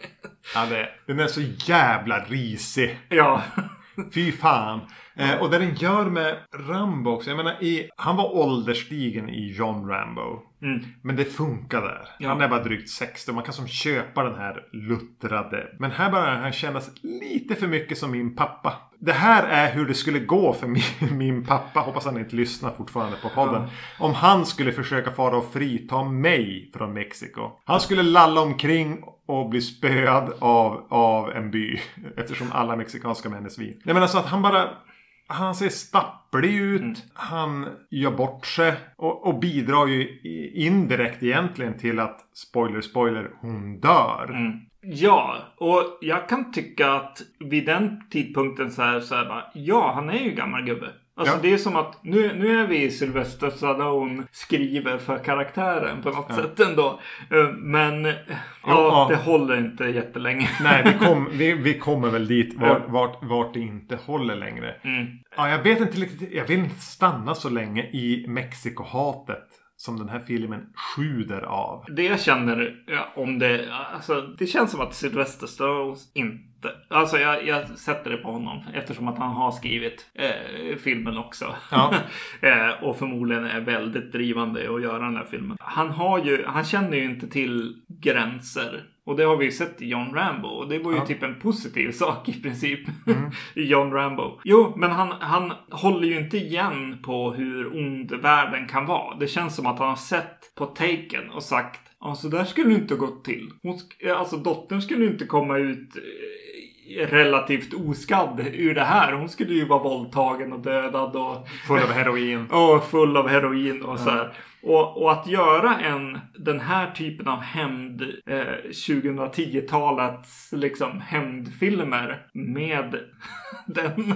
Ja, det, den är så jävla risig. Ja. Fy fan. Eh, och det den gör med Rambo också. Jag menar, i, han var ålderstigen i John Rambo. Mm. Men det funkar där. Ja. Han är bara drygt 60. Man kan som köpa den här luttrade. Men här börjar han kännas lite för mycket som min pappa. Det här är hur det skulle gå för min, min pappa. Hoppas han inte lyssnar fortfarande på podden. Ja. Om han skulle försöka fara och frita mig från Mexiko. Han skulle lalla omkring och bli spöad av, av en by. Eftersom alla mexikanska män är svin. Jag menar så att han bara han ser stapplig ut. Mm. Han gör bort sig. Och, och, bidrar ju indirekt egentligen till att, spoiler spoiler, hon dör. Mm. Ja, och jag kan tycka att vid den tidpunkten så här, så här bara, ja, han är ju gammal gubbe. Alltså ja. det är som att nu, nu är vi i Sylvester Stallone skriver för karaktären på något ja. sätt ändå. Eh, men ja, ja, det håller inte jättelänge. Nej, vi, kom, vi, vi kommer väl dit vart, vart, vart det inte håller längre. Mm. Ja, jag vet inte riktigt. Jag vill inte stanna så länge i Mexiko-hatet som den här filmen sjuder av. Det jag känner om det, alltså det känns som att Sylvester Stallone inte Alltså jag, jag, sätter det på honom eftersom att han har skrivit eh, filmen också. Ja. eh, och förmodligen är väldigt drivande att göra den här filmen. Han har ju, han känner ju inte till gränser. Och det har vi ju sett i John Rambo. Och det var ju ja. typ en positiv sak i princip. Mm. I John Rambo. Jo, men han, han håller ju inte igen på hur ond världen kan vara. Det känns som att han har sett på Taken och sagt Ja, så där skulle det inte gått till. Hon, alltså dottern skulle inte komma ut eh, relativt oskadd ur det här. Hon skulle ju vara våldtagen och dödad och... Full av heroin. och full av heroin och ja. så här. Och, och, att göra en, den här typen av hämnd, eh, 2010-talets liksom hämndfilmer med den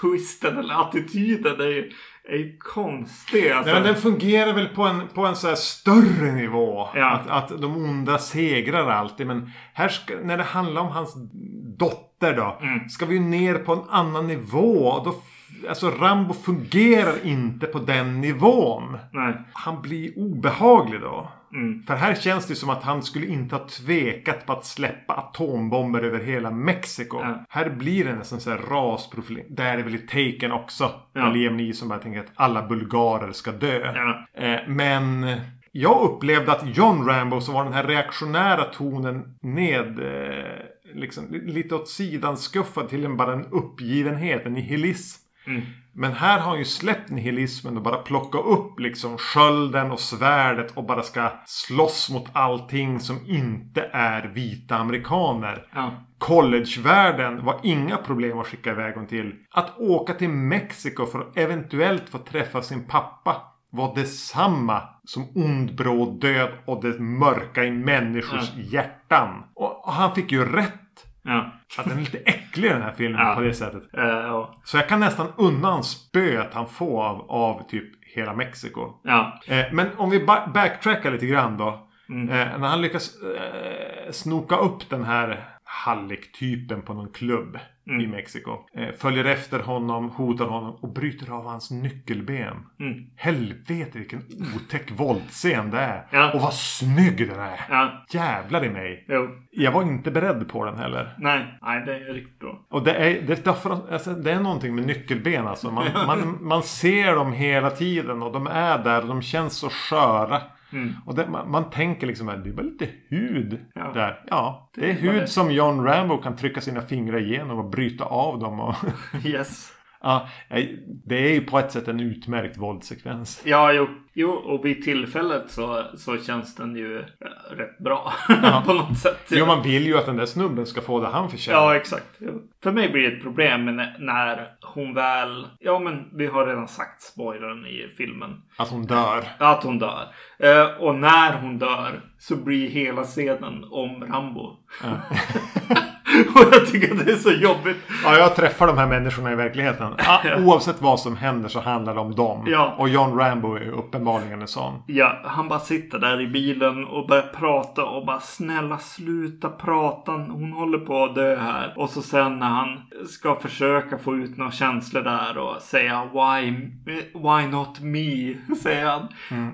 twisten eller attityden är ju, är ju konstig. Alltså. Nej, men den fungerar väl på en, på en så större nivå. Ja. Att, att de onda segrar alltid. Men här ska, när det handlar om hans dotter då. Mm. Ska vi ju ner på en annan nivå. Då Alltså Rambo fungerar inte på den nivån. Nej. Han blir obehaglig då. Mm. För här känns det som att han skulle inte ha tvekat på att släppa atombomber över hela Mexiko. Ja. Här blir det nästan så här rasprofilering. Där är väl i Taken också. Ja. Liam Neeson bara tänker att alla bulgarer ska dö. Ja. Eh, men jag upplevde att John Rambo som var den här reaktionära tonen ned eh, liksom, lite åt sidan skuffad till en bara en uppgivenhet, en nihilism. Mm. Men här har han ju släppt nihilismen och bara plockat upp liksom skölden och svärdet och bara ska slåss mot allting som inte är vita amerikaner. Ja. Collegevärlden var inga problem att skicka iväg honom till. Att åka till Mexiko för att eventuellt få träffa sin pappa var detsamma som ond bråd död och det mörka i människors ja. hjärtan. Och han fick ju rätt Ja. Att den är lite äcklig den här filmen Ja. på det sättet. Eh, ja. Så jag kan nästan undan spöet han får av, av typ hela Mexiko. Ja. Eh, men om vi ba- backtrackar lite grann då. Mm. Eh, när han lyckas eh, snoka upp den här Halleck-typen på någon klubb Mm. i Mexiko. Eh, följer efter honom, hotar honom och bryter av hans nyckelben. Mm. Helvete vilken otäck våldsscen det är. Ja. Och vad snygg den är. Ja. Jävlar i mig. Jo. Jag var inte beredd på den heller. Nej. Nej, det är riktigt bra. Och det är, det, är alltså, det är någonting med nyckelben alltså. Man, man, man ser dem hela tiden och de är där och de känns så sköra. Mm. Och det, man, man tänker liksom att det är bara lite hud Ja. där. Ja, det är hud som John Rambo kan trycka sina fingrar igenom och bryta av dem. Och, Yes. Ja, nej, det är ju på ett sätt en utmärkt våldssekvens. Ja, jo. Jo, och vid tillfället så, så känns den ju eh, rätt bra. Ja. på något sätt. Jo, man vill ju att den där snubben ska få det han förtjänar. Ja, exakt. Jo. För mig blir det ett problem när- hon väl... Ja, men vi har redan sagt spoilern i filmen. Att hon dör. Att hon dör. Eh, och när hon dör så blir hela scenen om Rambo. och jag tycker att det är så jobbigt. Ja, jag träffar de här människorna i verkligheten. Ah, oavsett vad som händer så handlar det om dem. Ja. Och John Rambo är uppenbarligen en sån. Ja, han bara sitter där i bilen och börjar prata och bara snälla sluta prata. Hon håller på att dö här. Och så sen när han ska försöka få ut några känslor där och säga why, why not me? Säger han.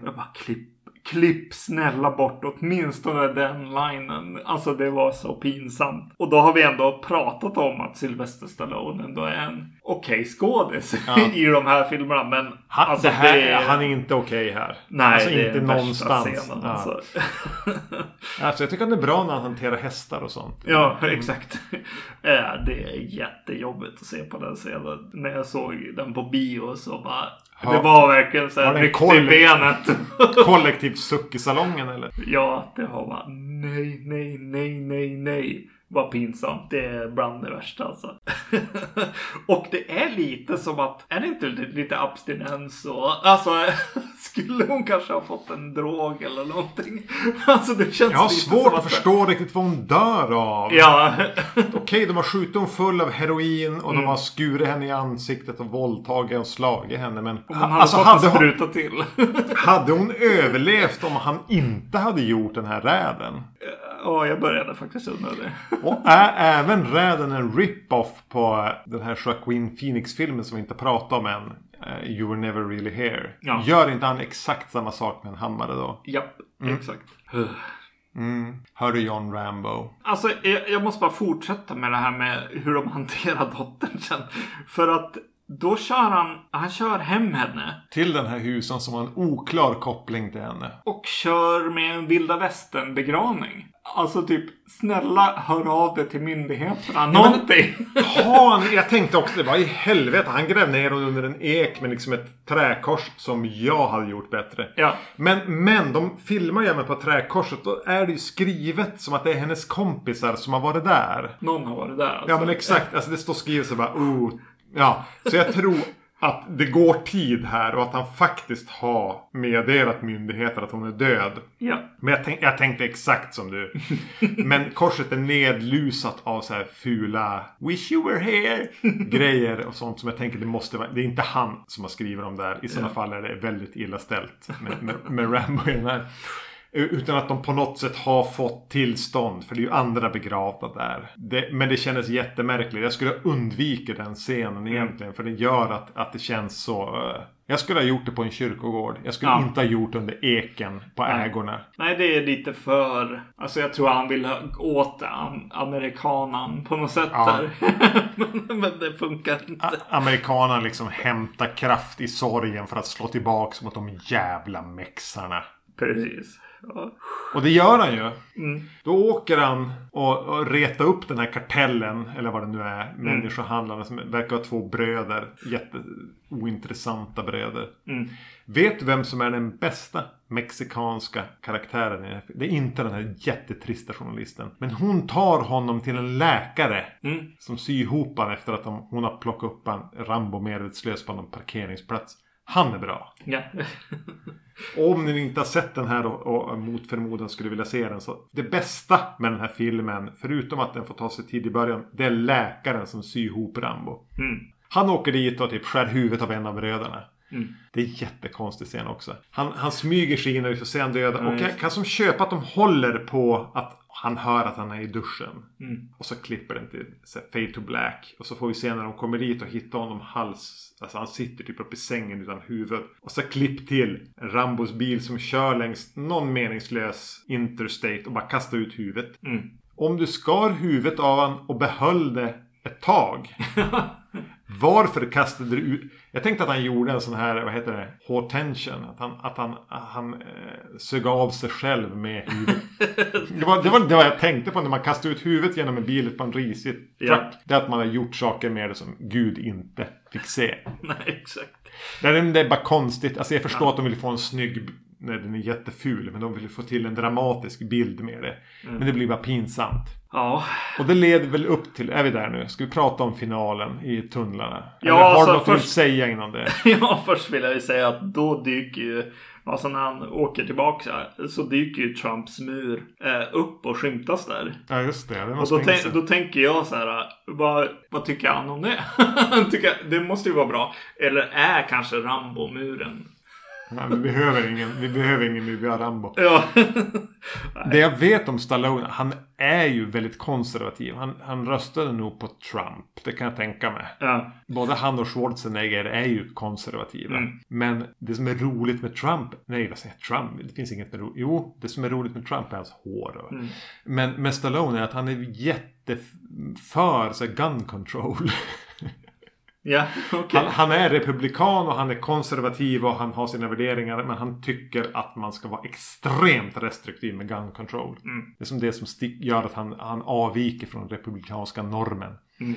Jag bara klipp. Klipp snälla bort åtminstone den linen. Alltså det var så pinsamt. Och då har vi ändå pratat om att Sylvester Stallone ändå är en okej skådis Ja. i de här filmerna. Men Han, alltså, det här, det är- Han är inte okej här. Nej, alltså det är inte värsta någonstans. Scenen, ja. alltså. Alltså, jag tycker att det är bra när han hanterar hästar och sånt. ja, exakt. Ja, det är jättejobbigt att se på den scenen. När jag såg den på bio så bara... Det var verkligen så här den ryckte i benet. Kollektiv suck i salongen eller? ja, det har man. Nej, nej, nej, nej, nej. Vad pinsamt. Det är bland det värsta alltså. och det är lite som att, är det inte lite abstinens och, alltså, skulle hon kanske ha fått en drog eller någonting? Alltså det känns Jag har lite svårt som att förstå riktigt vad hon dör av. Ja, Okej, de har skjutit hon full av heroin och Mm. de har skurit henne i ansiktet och våldtagit och slagit henne. Men om hon hade alltså, fått hade, hon, till. hade hon överlevt om han inte hade gjort den här räden? Ja, jag började faktiskt undra det. Och är även räden en rip-off på den här Joaquin Phoenix-filmen som vi inte pratade om än? eh, You were never really here. Ja. Gör inte han exakt samma sak med en hammare då? Japp, exakt. Mm. Hör du John Rambo? Alltså, jag, jag måste bara fortsätta med det här med hur de hanterar dottern sen. För att då kör han, han kör hem henne Till den här husen som har en oklar koppling till henne. och kör med en vilda västern begravning. Alltså typ, snälla hör av dig till myndigheterna. Någonting. Han, jag tänkte också det. Vad i helvete. Han grävde ner henne under en ek med liksom ett träkors som jag hade gjort bättre. Ja. Men, men de filmar ju även på träkorset. Då är det ju skrivet som att det är hennes kompisar som har varit där. Någon har varit där. Alltså. Ja men exakt. Alltså det står skrivet så bara oh. Ja. Så jag tror att det går tid här och att han faktiskt har meddelat myndigheter att hon är död. Ja. Men jag, tänk, jag tänkte exakt som du. Men korset är nedlusat av så här fula Wish you were here grejer och sånt som jag tänker det måste vara. Det är inte han som har skrivit dem där. I sådana fall är det väldigt illa ställt med, med, med Rambo i den här. Utan att de på något sätt har fått tillstånd. För det är ju andra begravda där. Det, men det kändes jättemärkligt. Jag skulle undvika den scenen egentligen. För det gör att, att det känns så... eh, jag skulle ha gjort det på en kyrkogård. Jag skulle Ja. inte ha gjort det under eken på Nej. ägorna. Nej, det är lite för... Alltså jag tror han vill ha åt am- amerikanan på något sätt Ja. där. men, det funkar inte. A- Amerikanerna liksom hämtar kraft i sorgen för att slå tillbaks mot de jävla mexarna. Precis. Ja. Och det gör han ju. Mm. Då åker han och, och retar upp den här kartellen, eller vad det nu är, människohandlarna som verkar vara två bröder. Jätte ointressanta bröder. Mm. Vet du vem som är den bästa mexikanska karaktären i den här? Det är inte den här jättetrista journalisten. Men hon tar honom till en läkare. Mm. Som syr ihop han efter att de, hon har plockat upp han Rambo medvetslös på någon parkeringsplats. Han är bra. Ja. Om ni inte har sett den här och, mot förmodan skulle vilja se den så. Det bästa med den här filmen, förutom att den får ta sig tid i början, det är läkaren som syr ihop Rambo. Mm. Han åker dit och typ skär huvudet av en av bröderna. Mm. Det är jättekonstig scen också. Han, han smyger sig in och vi får se han döda. Ja, och jag kan som köpa att de håller på att han hör att han är i duschen. Mm. Och så klipper den till så här, fade to black. Och så får vi se när de kommer dit och hittar honom hals. Alltså han sitter typ uppe i sängen utan huvud. Och så klipp till Rambos bil som kör längs någon meningslös interstate och bara kastar ut huvudet. Mm. Om du skar huvudet av han och behöll det ett tag. Varför kastade du ut? Jag tänkte att han gjorde en sån här, vad heter det? Hortension. Att han, att han, han eh, sög av sig själv med huvudet. det, var, det var det var jag tänkte på när man kastade ut huvudet genom en bil på en risig. Ja. Det är att man har gjort saker med det som Gud inte fick se. Nej, exakt. Det är, det är bara konstigt. Alltså jag förstår att de vill få en snygg när den är jätteful. Men de vill få till en dramatisk bild med det. Men det blir bara pinsamt. Ja, Och det leder väl upp till, är vi där nu? Ska vi prata om finalen i tunnlarna? Ja, Eller har alltså, du något du vill först- säga innan det? ja, först vill jag ju säga att då dyker ju, alltså när han åker tillbaka så dyker ju Trumps mur eh, upp och skymtas där. Ja just det, det Och då, jag tän- inse. då tänker jag så här, vad, vad tycker han om det? tycker det måste ju vara bra. Eller är kanske Rambo-muren? Nej, vi behöver ingen, vi behöver ingen vi har Rambo. Ja. Det jag vet om Stallone, han är ju väldigt konservativ. Han, han röstade nog på Trump, det kan jag tänka mig. ja. Både han och Schwarzenegger är ju konservativa. Mm. Men det som är roligt med Trump, nej vad säger jag, Trump? Det finns inget med roligt. Jo, det som är roligt med Trump är hans hår. Mm. Men med Stallone är att han är jätteför så här, gun control. Ja, okej. Han, han är republikan och han är konservativ och han har sina värderingar. Men han tycker att man ska vara extremt restriktiv med gun control. Mm. Det är som det som gör att han, han avviker från republikanska normen. Mm.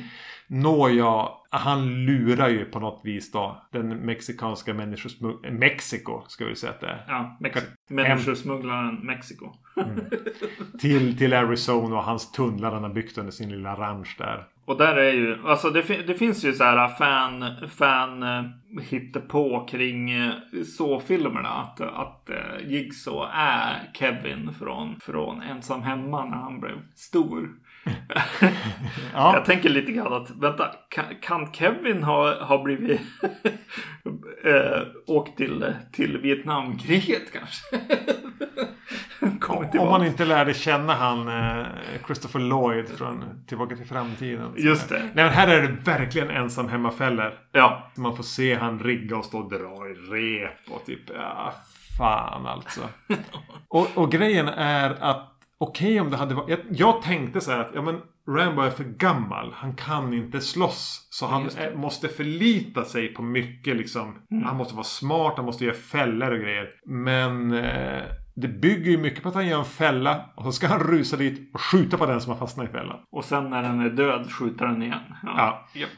Nåja, han lurar ju på något vis då den mexikanska människosmugglaren, Mexiko ska vi säga att det är. Ja, Mex- människosmugglaren Mexiko. Till, till Arizona och hans tunnlar han har byggt under sin lilla ranch där. Och där är ju, alltså det, det finns ju så här äh, fan, fan på hittepå kring äh, så-filmerna. Att, att Jigsaw är Kevin från, från Ensam Hemma när han blev stor. Ja. Jag tänker lite grann att, vänta, kan, kan Kevin ha, ha blivit eh, åkt till, till Vietnamkriget kanske? Om man inte lärde känna han eh, Christopher Lloyd från Tillbaka till framtiden. Just det. Nej men här är det verkligen ensam hemmafällor. Ja, Man får se han rigga och stå och dra i rep och typ, ja fan alltså. och, och grejen är att okej om det hade varit, jag, jag tänkte så här att ja men Rambo är för gammal. Han kan inte slåss. Så han är, måste förlita sig på mycket liksom. Han måste vara smart, han måste göra fällor och grejer. Men eh, det bygger ju mycket på att han gör en fälla. Och så ska han rusa dit och skjuta på den som har fastnat i fällan. och sen när den är död skjuter den igen. Ja. Japp.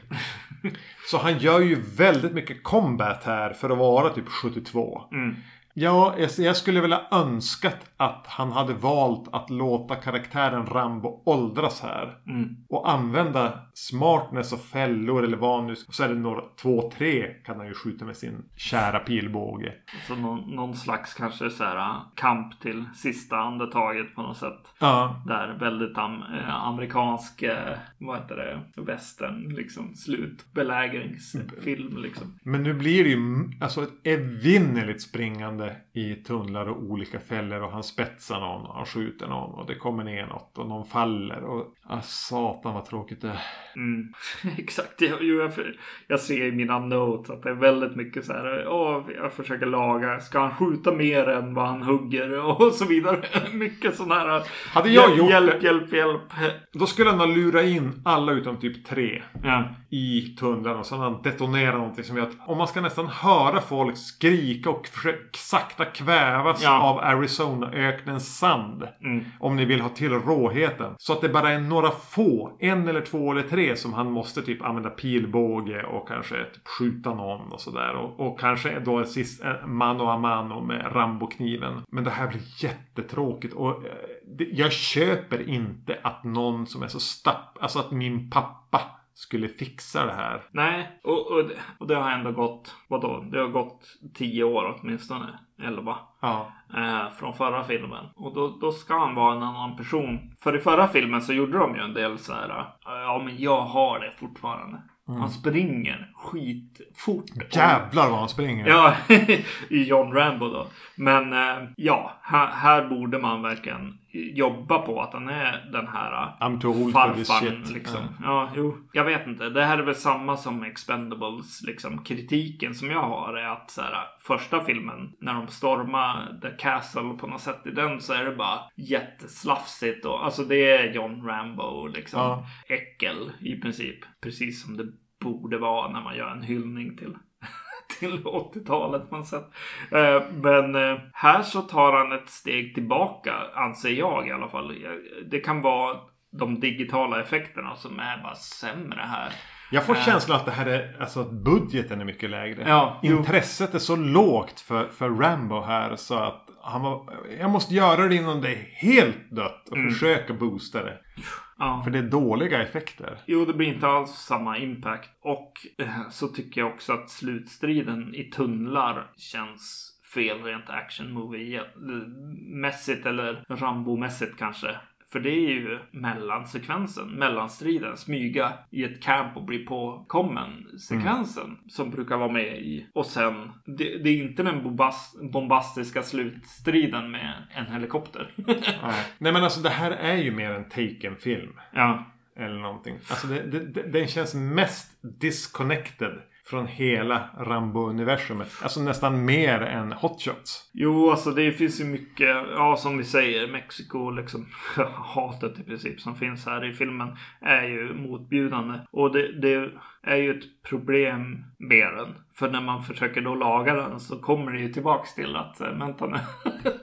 Så han gör ju väldigt mycket combat här för att vara typ 72. Mm. Ja, jag, skulle vilja önskat att han hade valt att låta karaktären Rambo åldras här. Mm. Och använda smartness och fällor eller vad nu. Och så är det några, två, tre kan han ju skjuta med sin kära pilbåge. Så någon, någon slags kanske så här äh, kamp till sista andetaget på något sätt. Ja. Där väldigt am, eh, amerikansk, eh, vad heter det, västern liksom slutbelägringsfilm liksom. Men nu blir det ju alltså ett evinnerligt springande i tunnlar och olika fällor. Och han spetsar någon och han skjuter någon. Och det kommer ner något och någon faller. Och ah, satan vad tråkigt det är. Mm. Exakt, jag, jag, jag ser i mina notes att det är väldigt mycket så här. Åh, jag försöker laga. Ska han skjuta mer än vad han hugger? Och så vidare. Mycket sådana här. Hade jag gjort hjälp, hjälp, hjälp. Då skulle han ha lurat in alla utom typ tre. Ja. i tunnlarna och så hade han detonerat någonting som gör att om man ska nästan höra folk skrika och försöka sakta kvävas Ja. av Arizona-öknens sand. Mm. Om ni vill ha till råheten. Så att det bara är några få, en eller två eller tre som han måste typ använda pilbåge och kanske typ skjuta någon och sådär. Och, och kanske då en sist, mano a mano med Rambo-kniven. Men det här blir jättetråkigt och eh, det, jag köper inte att någon som är så stapp, alltså att min pappa skulle fixa det här. Nej, och, och, det- och det har ändå gått, vadå? Det har gått tio år åtminstone. 11. Ja. Eh, från förra filmen. Och då, då ska han vara en annan person. För i förra filmen så gjorde de ju en del så här. eh, Ja men jag har det fortfarande. Han springer skitfort. Jävlar vad han springer. Ja, i John Rambo då. Men eh, ja, här, här borde man verkligen jobba på att han är den här eh, I'm too farfarn. Liksom. Ja, jo. Jag vet inte. Det här är väl samma som Expendables. Liksom, kritiken som jag har är att så här, första filmen när de stormar The Castle på något sätt i den så är det bara jätteslafsigt. Och, alltså det är John Rambo liksom. Ja. Äckel i princip. Precis som det borde vara när man gör en hyllning till till 80-talet på något sätt. Eh, Men eh, här så tar han ett steg tillbaka, anser jag i alla fall. Jag- Det kan vara de digitala effekterna som är bara sämre här. Jag får känslan att det här är, alltså att budgeten är mycket lägre. Ja, jo. Intresset är så lågt för, för Rambo här så att han var, jag måste göra det innan det är helt dött och Mm. försöka boosta det. Ja. För det är dåliga effekter. Jo, det blir inte alls samma impact. Och eh, så tycker jag också att slutstriden i tunnlar känns fel rent action movie mässigt eller Rambo-mässigt kanske. För det är ju mellansekvensen, mellanstriden, smyga i ett camp och bli påkommen sekvensen som brukar vara med i. Och sen, det, det är inte den bombast, bombastiska slutstriden med en helikopter. Nej. Nej men alltså det här är ju mer en Taken-film. ja. Eller någonting. Alltså det, det, den känns mest disconnected från hela Rambo-universumet. Alltså nästan mer än Hot Shots. Jo, alltså det finns ju mycket, ja som vi säger, Mexiko liksom hatet i princip som finns här i filmen är ju motbjudande. Och det, det är ju ett problem med den. För när man försöker då laga den så kommer det ju tillbaks till att, eh, vänta nu,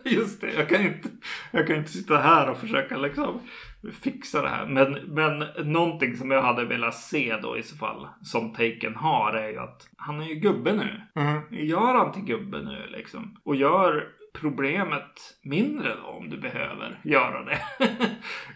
just det, jag kan inte, jag kan inte sitta här och försöka liksom fixa det här. Men, men någonting som jag hade velat se då i så fall, som Taken har, är ju att han är ju gubbe nu. Gör han till gubbe nu liksom. Och gör problemet mindre då om du behöver göra det.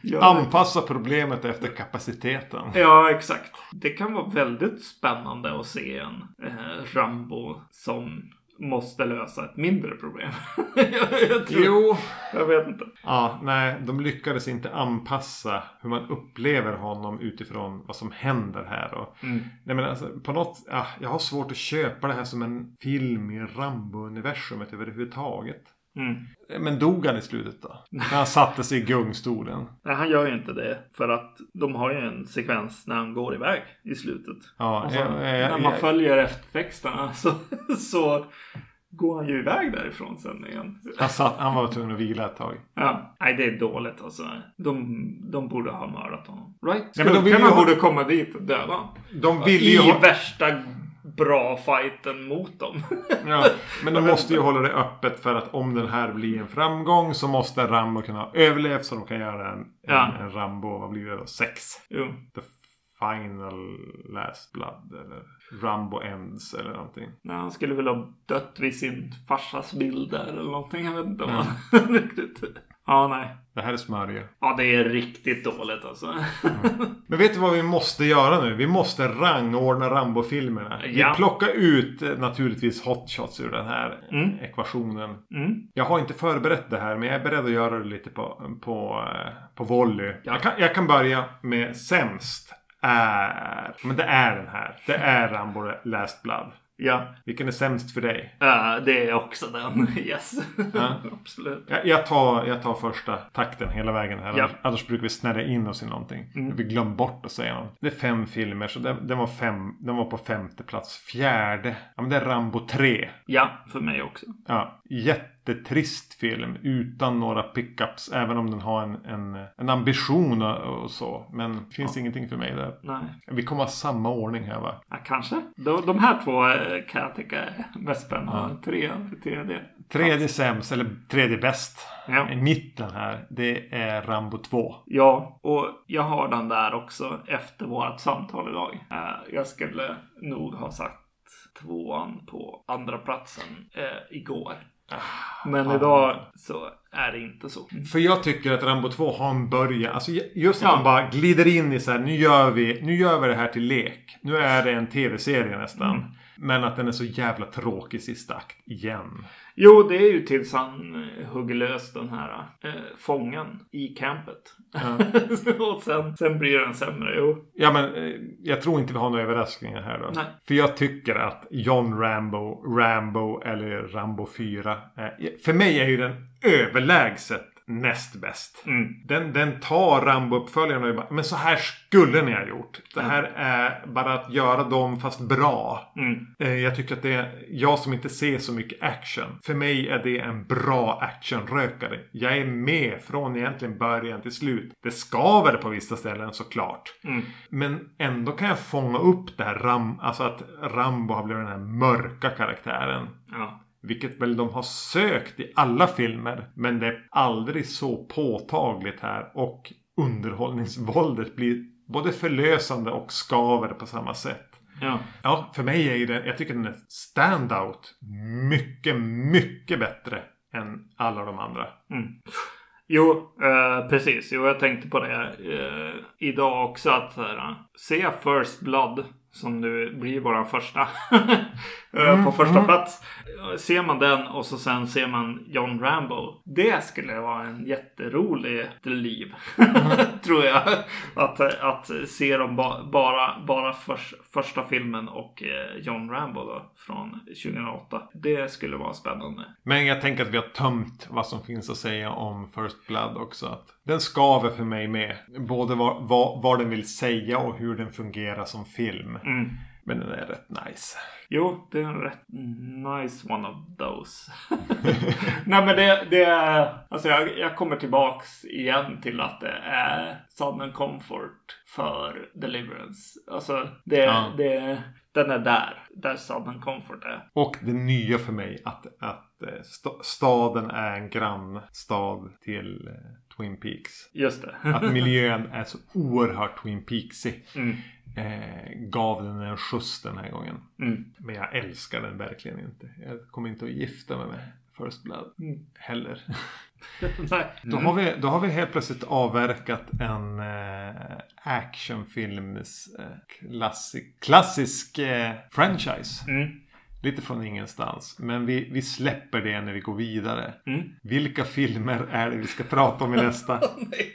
Gör det. Anpassa problemet efter kapaciteten. Ja, exakt. Det kan vara väldigt spännande att se en eh, Rambo som måste lösa ett mindre problem. jag, jag, tror, Jo. jag vet inte. Ja, nej, de lyckades inte anpassa hur man upplever honom utifrån vad som händer här. Och, nej, men alltså, på något, ja, jag har svårt att köpa det här som en film i Rambo-universumet överhuvudtaget. Mm. Men dog han i slutet då? När han satte sig i gungstolen. Nej, han gör ju inte det. För att de har ju en sekvens när han går iväg i slutet. Ja, så, jag- jag- när man jag- följer eftertexterna så, så går han ju iväg därifrån sen igen. Han, satt, han var tvungen att vila ett tag. Ja, nej det är dåligt alltså. De, de borde ha mördat honom. Right? Nej, men de vill ju Skurkarna ha- borde komma dit och döda honom. De ville I ju ha... värsta bra fighten mot dem. Ja, men de måste ju hålla det öppet för att om den här blir en framgång så måste Rambo kunna ha överlevt så de kan göra en, Ja. en, Rambo, vad blir det då? Sex. jo. The Final Last Blood eller Rambo Ends eller någonting. Nej, han skulle väl ha dött vid sin farsas bild där eller någonting. Jag vet inte om han riktigt... Ja, nej. Det här är smörja. Ja, det är riktigt dåligt alltså. Men vet du vad vi måste göra nu? Vi måste rangordna Rambo-filmerna. Ja. Vi plockar ut eh, naturligtvis Hot Shots ur den här Mm. ekvationen. Mm. Jag har inte förberett det här men jag är beredd att göra det lite på, på, eh, på volley. Ja. Jag, kan, jag kan börja med sämst. Är... Men det är den här. Det är Rambo Last Blood. Ja, Vilken är sämst för dig? äh, det är också den. Yes. Ja. Absolut. Jag, jag, tar, jag tar första takten hela vägen här. Ja. Annars, brukar vi snärja in oss i någonting. Mm. Vi glömmer bort att säga något. Det är fem filmer så den, den, var, fem, den var på femte plats. Fjärde. Ja men det är Rambo 3. Ja, för mig också. Ja, jättetrist film utan några pickups. Även om den har en, en, en ambition och, så. Men det finns ingenting för mig där. Nej. Vi kommer ha samma ordning här va? Ja, kanske. De, de här två kan jag tycka är mest spännande. Tre, tredje. Tredje sämst, eller tredje bäst. Ja. I mitten här, det är Rambo 2. Ja, och jag har den där också efter vårt samtal idag. Eh, Jag skulle nog ha sagt tvåan på andra platsen eh, igår. Men Ah. idag så är det inte så. För jag tycker att Rambo 2 har en början. Alltså just att Ja. de bara glider in i så här. Nu gör, vi, nu gör vi det här till lek. Nu är det en tv-serie nästan. Mm. Men att den är så jävla tråkig sista akt igen. Jo, det är ju tills han eh, hugger lös den här eh, fången i campet. och sen, sen blir den sämre. Jo. Ja men eh, jag tror inte vi har några överraskningar här då. Nej. För jag tycker att John Rambo, Rambo eller Rambo 4. Eh, för mig är ju den överlägset näst bäst. Mm. Den, den tar Rambo-uppföljaren och bara, men så här skulle ni ha gjort. Det här är bara att göra dem fast bra. Mm. Eh, Jag tycker att det är, jag som inte ser så mycket action. För mig är det en bra actionrökare. Jag är med från egentligen början till slut. Det skaver på vissa ställen såklart. Mm. Men ändå kan jag fånga upp det här Ram, alltså att Rambo har blivit den här mörka karaktären. Ja. Vilket väl de har sökt i alla filmer. Men det är aldrig så påtagligt här. Och underhållningsvåldet blir både förlösande och skaver på samma sätt. Ja. Ja, för mig är ju den, jag tycker den är standout. Mycket, mycket bättre än alla de andra. Mm. Jo, eh, precis. Jo, jag tänkte på det eh, idag också. Att här, se First Blood som nu blir vår första eh, på första plats. Eh, Ser man den och så sen ser man John Rambo. Det skulle vara en jätterolig liv. Tror jag. Att, att se dem ba, bara, bara förs, första filmen och eh, John Rambo då från 2008. Det skulle vara spännande. Men jag tänker att vi har tömt vad som finns att säga om First Blood också. Att den skaver för mig med. Både vad, vad, vad den vill säga och hur den fungerar som film. Mm. Men den är rätt nice. Jo, det är en rätt nice one of those. Nej men det, det är... Alltså jag, jag kommer tillbaks igen till att det är Southern Comfort för Deliverance. Alltså det, Ja. det, den är där. Där Southern Comfort är. Och det nya för mig att, att eh, sta- staden är en grannstad till eh, Twin Peaks. Just det. Att miljön är så oerhört Twin Peaksig. Mm. Eh, gav den en skjuts den här gången. Mm. Men jag älskar den verkligen inte. Jag kommer inte att gifta mig med First Blood Mm. heller. Nej. Då, har vi, då har vi helt plötsligt avverkat en eh, actionfilms eh, klassisk, klassisk eh, franchise. Mm. Lite från ingenstans. Men vi, vi släpper det när vi går vidare. Mm. Vilka filmer är det vi ska prata om i nästa?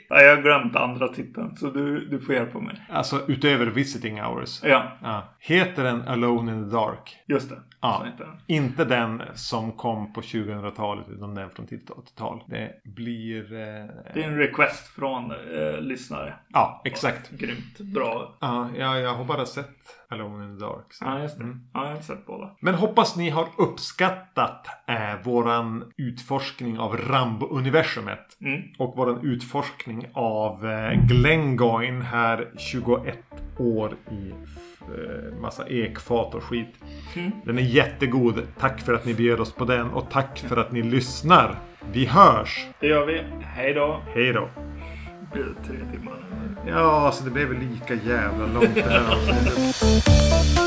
Ja, jag har glömt andra titeln så du, du får hjälpa mig. Alltså utöver visiting hours. Ja, Ja. Heter den Alone in the Dark? just det. Ja. Inte den som kom på 2000-talet utan den från tidigt 80-tal. Det blir... Eh... Det är en request från eh, lyssnare. Ja, exakt. Grymt. Bra. Ja, jag, jag har bara sett Alone in the Dark. så- Ja, just det. Mm. Ja, jag har sett båda. Men hoppas ni har uppskattat eh, våran utforskning av Rambo-universumet. Mm. Och våran utforskning av eh, Glengoyne här 21 år i massa ekfat och skit. Mm. Den är jättegod. Tack för att ni bjöd oss på den och tack för att ni lyssnar. Vi hörs! Det gör vi. Hej då. Hej då! Blir det tre timmar? Ja, alltså det blev väl lika jävla långt det här avsnittet.